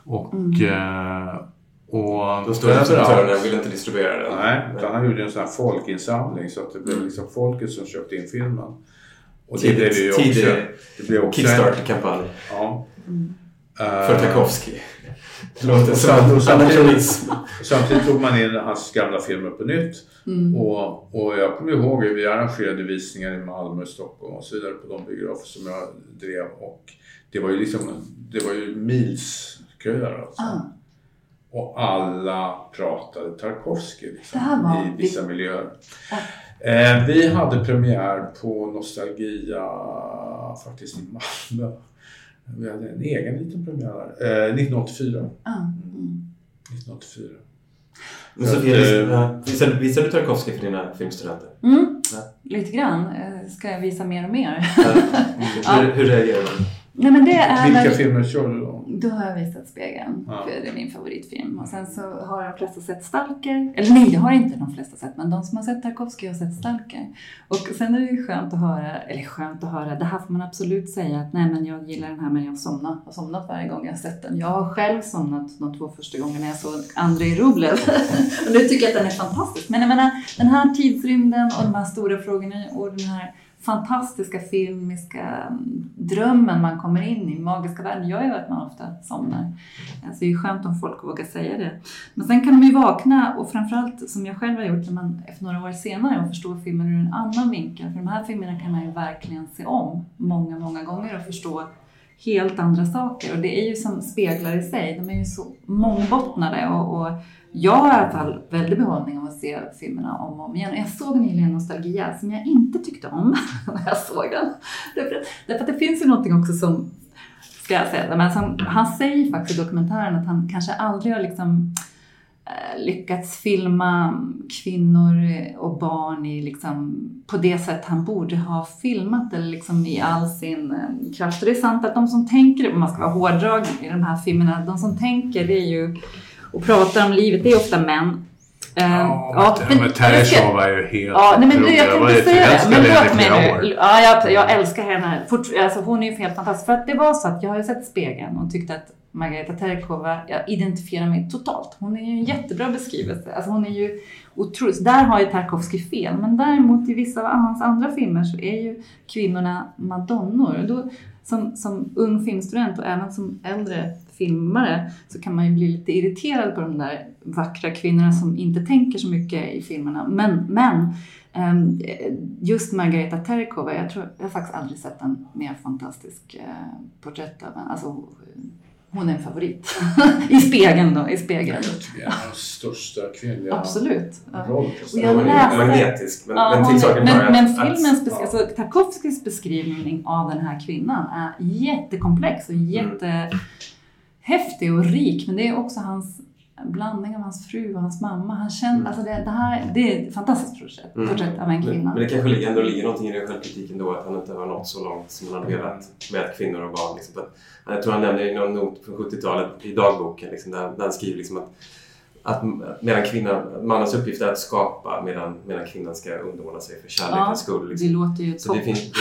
Och... Eh, och De stora distributörerna vill inte distribuera den. Nej, utan han gjorde en sån här folkinsamling så att det blev liksom folket som köpte in filmen. Och det Tidigt- blev ju också... Det blev också Kickstarter-kampanj. Ja. För Eh, Tarkovsky. Det *laughs* låter och som sam- och samtidigt, samtidigt tog man in hans gamla filmer på nytt. Mm. Och, och jag kommer ihåg att vi arrangerade visningar i Malmö, Stockholm och så vidare på de biografer som jag drev. Och det var ju liksom, det var ju milsköer alltså. Ah. Och alla pratade Tarkovsky liksom, var- i vissa miljöer. Eh, vi hade premiär på Nostalgia faktiskt i Malmö. Vi hade en egen liten premiär där. Eh, 1984. Ah, mm. 1984. Men Så Sofia, visar, eh, ja, visar, visar du Tarkovsky för dina filmstudenter? Mm. Ja. Lite grann. Eh, Ska jag visa mer och mer? *laughs* Hur, hur reagerar de? Nej, men det är Vilka väl- filmer kör du då? Då har jag visat Spegeln, Ja. för det är min favoritfilm. Och sen så har de flesta sett Stalker. Eller nej, det har inte de flesta sett, men de som har sett Tarkovsky har sett Stalker. Och sen är det ju skönt att höra, eller skönt att höra, det här får man absolut säga att nej men jag gillar den här men jag somnar. Jag har somnat varje gång jag har sett den. Jag har själv somnat de två första gångerna jag såg Andrei Rublev. *laughs* och nu tycker jag att den är fantastisk. Men jag menar, den här tidsrymden och de här stora frågorna och den här fantastiska filmiska drömmen man kommer in i, magiska världen, gör ju att man ofta somnar. Alltså det är ju skönt om folk vågar säga det. Men sen kan man ju vakna och framförallt som jag själv har gjort när man efter några år senare och förstår filmen ur en annan vinkel. För de här filmerna kan man ju verkligen se om många, många gånger och förstå helt andra saker. Och det är ju som speglar i sig. De är ju så mångbottnade och, och jag har i alla fall väldigt behållning av att se filmerna om och om igen. Och jag såg nyligen Nostalgia som jag inte tyckte om *laughs* när jag såg den. Därför, därför att det finns ju någonting också som, ska jag säga, men som, han säger faktiskt i dokumentären att han kanske aldrig har liksom lyckats filma kvinnor och barn i liksom, på det sätt han borde ha filmat eller liksom i all sin eh, kraft. Och det är sant att de som tänker, om man ska vara hårdrag i de här filmerna, de som tänker det är ju och pratar om livet, det är ofta män. Eh, Ja, men, men Tereshov är ju helt Ja, nej, men jag Jag inte ju säga det. Men låt mig nu. Ja, jag, jag älskar henne. Fort, alltså, hon är ju helt fantastisk. För att det var så att jag har ju sett Spegeln och tyckte att Margareta Terkova, jag identifierar mig totalt. Hon är ju en jättebra beskrivelse. Alltså hon är ju otroligt, där har ju Tarkovsky fel. Men däremot i vissa av hans andra filmer så är ju kvinnorna madonnor. Då, som, som ung filmstudent och även som äldre filmare så kan man ju bli lite irriterad på de där vackra kvinnorna som inte tänker så mycket i filmerna. Men, men ehm, just Margareta Terkova, jag, tror, jag har faktiskt aldrig sett en mer fantastisk eh, porträtt av henne. Alltså, hon är en favorit. *laughs* I spegeln då, i spegeln. Jag det är den största kvinnliga Absolut. Ja. roll. Och jag läste... Magnetisk, men- men hon till är- men, men filmens, att- alltså, Tarkovskys beskrivning av den här kvinnan är jättekomplex och jättehäftig och rik. Men det är också hans blandning av hans fru och hans mamma. Han känner, alltså det, det här det är ett fantastiskt porträtt, Mm. porträtt av en Men, kvinna. men det kanske ligger- ändå ligger någonting i den självkritiken då att han inte har nått så långt som han hade velat med kvinnor och barn. Liksom. Att, jag tror han nämner i någon not från 70-talet i dagboken liksom, där, där han skriver liksom att, att medan kvinnan, mannens uppgift är att skapa medan, medan kvinnan ska underordna sig för kärlekens Ja, skull. Liksom. det låter ju Så det finns, det,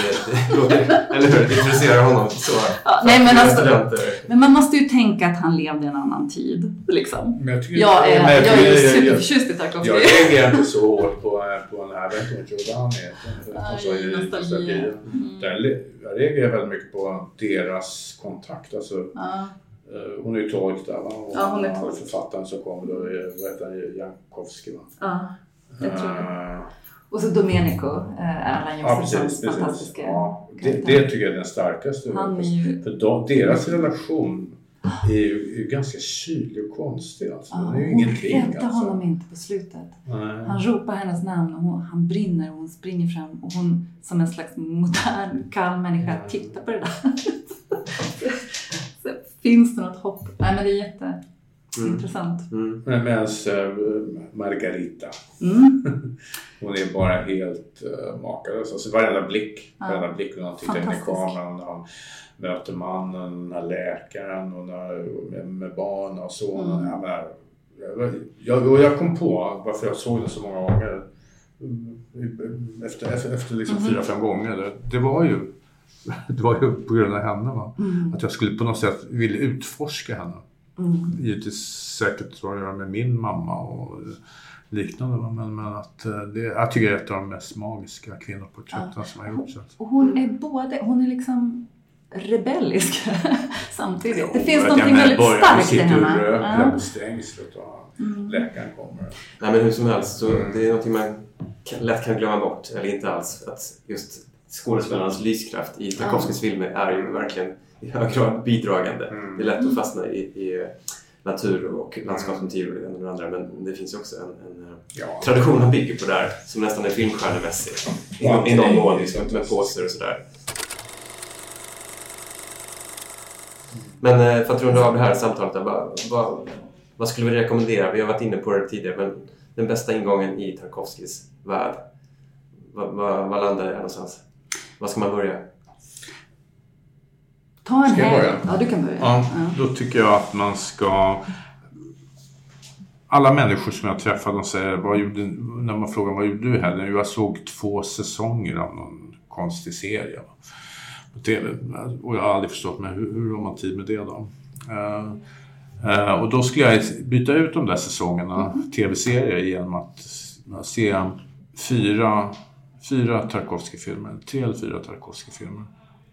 det låter, eller hur? Det intresserar honom så. Ja, nej, men, alltså, men man måste ju tänka att han levde i en annan tid. Liksom. Men jag, tycker, jag är, men jag tycker- är ju jag- superförtjust i Tarkovsky. Jag reagerar inte så hårt på, på den här, jag vet inte vad han heter. Mm. Jag reagerar väldigt mycket på deras kontakt. Alltså, Ja. Eh, hon är ju tolk där va? Och Ja, hon är tolk. Författaren som kom då, är- vad heter han, Jankowski va? Ja, jag tror det. Eh, Och så Domenico, eh, Erland Ja, precis. precis. fantastiska Ja, det, det tycker jag är den starkaste. Han är ju- För de, deras relation är ju, är ju ganska kylig och konstig. Alltså. Ja, Den är ju hon räddar Alltså. honom inte på slutet. Nej. Han ropar hennes namn och hon, han brinner och hon springer fram och hon som en slags modern, kall människa tittar på det där. Finns det något hopp? Nej men det är jätteintressant. Mm. Men Medan äh, Margarita, Mm. *laughs* hon är bara helt äh, makalös. Alltså varenda blick, Ja. varenda blick när han tittar in i kameran, när han möter mannen, den här läkaren och när, med, med barn och sonen. Mm. Jag, menar, jag, jag, kom på varför jag såg den så många gånger. Mm, Efter, efter, efter liksom Mhm. fyra, fem gånger. Det, det var ju *laughs* det var ju på grund av henne. Va? Mm. Att jag skulle på något sätt vilja utforska henne. Mm. Givetvis säkert vad jag gör med min mamma och liknande. Va? Men, men att eh, det, jag tycker det är ett av de mest magiska kvinnoporträtten som har gjorts. Hon är både, hon är liksom rebellisk *laughs* samtidigt. Det finns menar, väldigt starkt i sitter och henne. röker Ja. på stängslet och Mm. läkaren kommer. Nej men hur som helst, så det är någonting man lätt kan glömma bort, eller inte alls. Att just skådespelarnas lyskraft i Tarkovskys filmer är ju verkligen i hög grad bidragande. Mm. Det är lätt att fastna i, i natur och landskapsmotiv och det ena och det andra. Men det finns ju också en, en eh, Ja. tradition han bygger på där som nästan är filmstjärnemässig. I, någon- I någon mån, liksom, med poser och sådär. Men eh, för att runda av det här samtalet, vad, vad, vad skulle vi rekommendera? Vi har varit inne på det tidigare, men den bästa ingången i Tarkovskys värld, vad, vad, vad landar det någonstans? Var ska man börja? Ta en Ska jag helg. börja? Ja, du kan börja. Ja, då tycker jag att man ska... Alla människor som jag träffar de säger, vad gjorde, när man frågar vad gjorde du helgen? Jag såg två säsonger av någon konstig serie på TV. Och jag har aldrig förstått mig, hur, hur har man tid med det då? Eh, eh, och då skulle jag byta ut de där säsongerna, tv-serier, genom att se fyra, fyra Tarkovsky-filmer. Tre eller fyra Tarkovsky-filmer.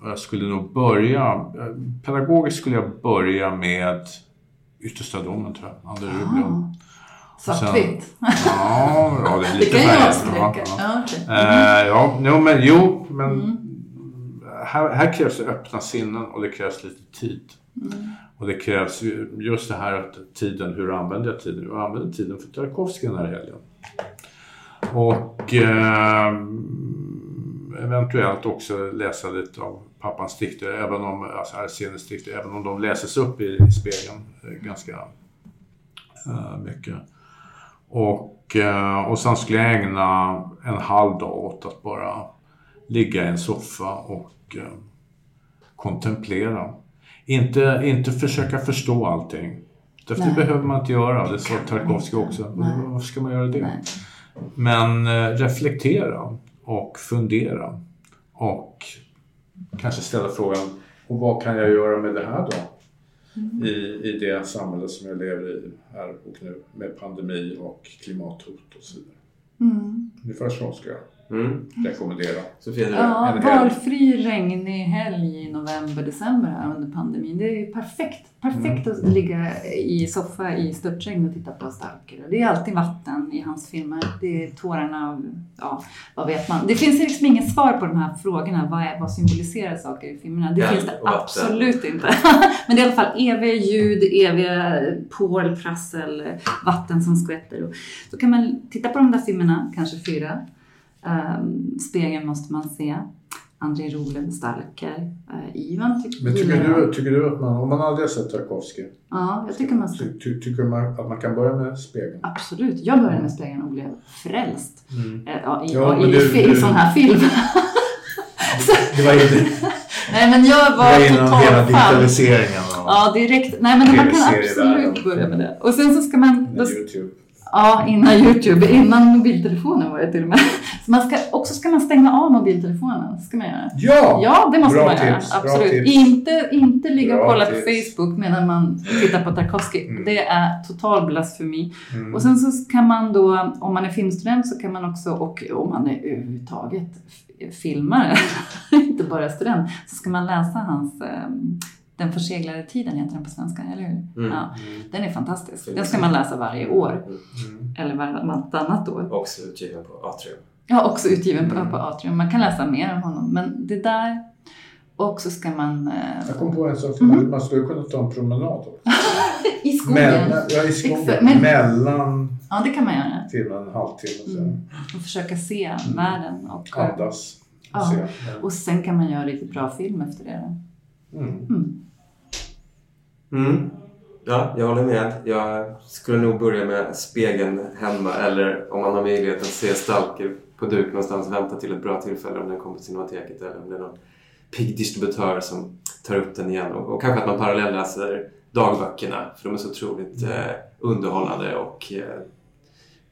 Jag skulle nog börja, eh, pedagogiskt skulle jag börja med Yttersta domen tror jag, Ander Rublin. Svartvitt. Ja, ja, det är *laughs* Det lite kan ju färger. avskräcka. Ja, okej. Eh, ja, jo, men, jo, men Mm. här, här krävs det öppna sinnen och det krävs lite tid. Mm. Och det krävs ju just det här att tiden, hur använder jag tiden? Jag använder tiden för Tarkovsky den här helgen. Och eh, eventuellt också läsa lite av pappans dikter, även om, alltså Arsenis dikter, även om de läses upp i, i spegeln eh, ganska eh, mycket. Och, eh, och sen skulle jag ägna en halv dag åt att bara ligga i en soffa och eh, kontemplera. Inte, inte försöka förstå allting. Därför det Nej. behöver man inte göra. Det sa Tarkovsky också. Varför ska man göra det? Men eh, reflektera och fundera. Och kanske ställa frågan, och vad kan jag göra med det här då? I, I det samhälle som jag lever i här och nu med pandemi och klimathot och så vidare. Mm. Ungefär så ska jag Mm. rekommendera. Sofia, Ja, En valfri regnig helg i november, december här under pandemin. Det är ju perfekt. Perfekt Mm. att ligga i soffa i störtregn och titta på Stalker. Det är alltid vatten i hans filmer. Det är tårarna av, ja, vad vet man. Det finns liksom inget svar på de här frågorna. Vad, är, vad symboliserar saker i filmerna? Det Ja, finns det absolut inte. *laughs* Men det är i alla fall eviga ljud, eviga pål, prassel, vatten som skvätter. Då kan man titta på de där filmerna, kanske fyra. Um, spegeln måste man se. André Rolev, Stalker. Uh, Ivan tycker Men tycker du, tycker du att man, om man aldrig har sett Tarkovsky, Ja, jag tycker man ska. ty, ty, tycker man att man kan börja med spegeln? Absolut. Jag började med spegeln och blev frälst. Mm. Eh, Ja, i, Ja, i, du- i, du- sån här film. *laughs* Det var inte... Nej, men jag var, Det var innan hela digitaliseringen Ja, direkt. Nej, men man kan absolut börja med det. Och sen så ska man... Då, Youtube. ja, innan *laughs* Youtube. Innan mobiltelefonen var det till och med. Så man ska, också ska man stänga av mobiltelefonen. Ska man göra. Ja! Ja, det måste Bra man göra. tips, bra Absolut. Inte, inte ligga och Bra kolla på tips. Facebook medan man tittar på Tarkovsky. Det är total blasfemi. Mm. Och sen så kan man då, om man är filmstudent så kan man också, och om man är överhuvudtaget filmare, *laughs* inte bara student, så ska man läsa hans ehm, Den förseglade tiden heter den på svenska, eller hur? Mm. Ja, den är fantastisk. Den ska man läsa varje år. Mm. Eller vartannat år. Också utgiven på Atrium. Ja, också utgiven på, på Atrium. Man kan läsa mer om honom. Men det där... Och så ska man... Eh, Jag kom på en sak. Man, man skulle kunna ta en promenad också. *laughs* I skogen. Mellan, ja, i skogen. Exakt, men- Mellan Ja, det kan man göra. till en halvtimme sen. Mm. Och försöka se världen. Och, Andas. Ja. Se. och sen kan man göra riktigt bra film efter det. Mm. Mm. Mm. Ja, jag håller med. Jag skulle nog börja med spegeln hemma eller om man har möjlighet att se Stalker på duk någonstans, vänta till ett bra tillfälle om den kommer till Cinemateket eller om det är någon pigg distributör som tar upp den igen. Och, och kanske att man parallellläser dagböckerna för de är så otroligt eh, underhållande och, eh,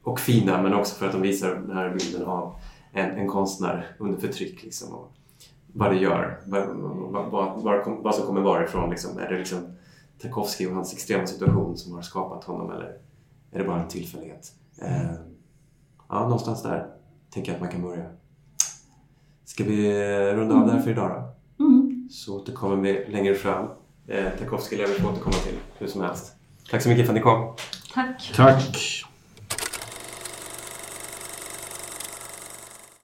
och fina men också för att de visar den här bilden av en, en konstnär under förtryck. Liksom, och vad det gör, vad, vad, vad, vad, som kommer varifrån. Liksom. Är det liksom Tarkovsky och hans extrema situation som har skapat honom eller är det bara en tillfällighet? Eh, ja, någonstans där tänker jag att man kan börja. Ska vi runda av där för idag då? Mm. Så återkommer vi längre fram. Eh, Tarkovsky lär vi få återkomma till hur som helst. Tack så mycket för att ni kom. Tack. Tack.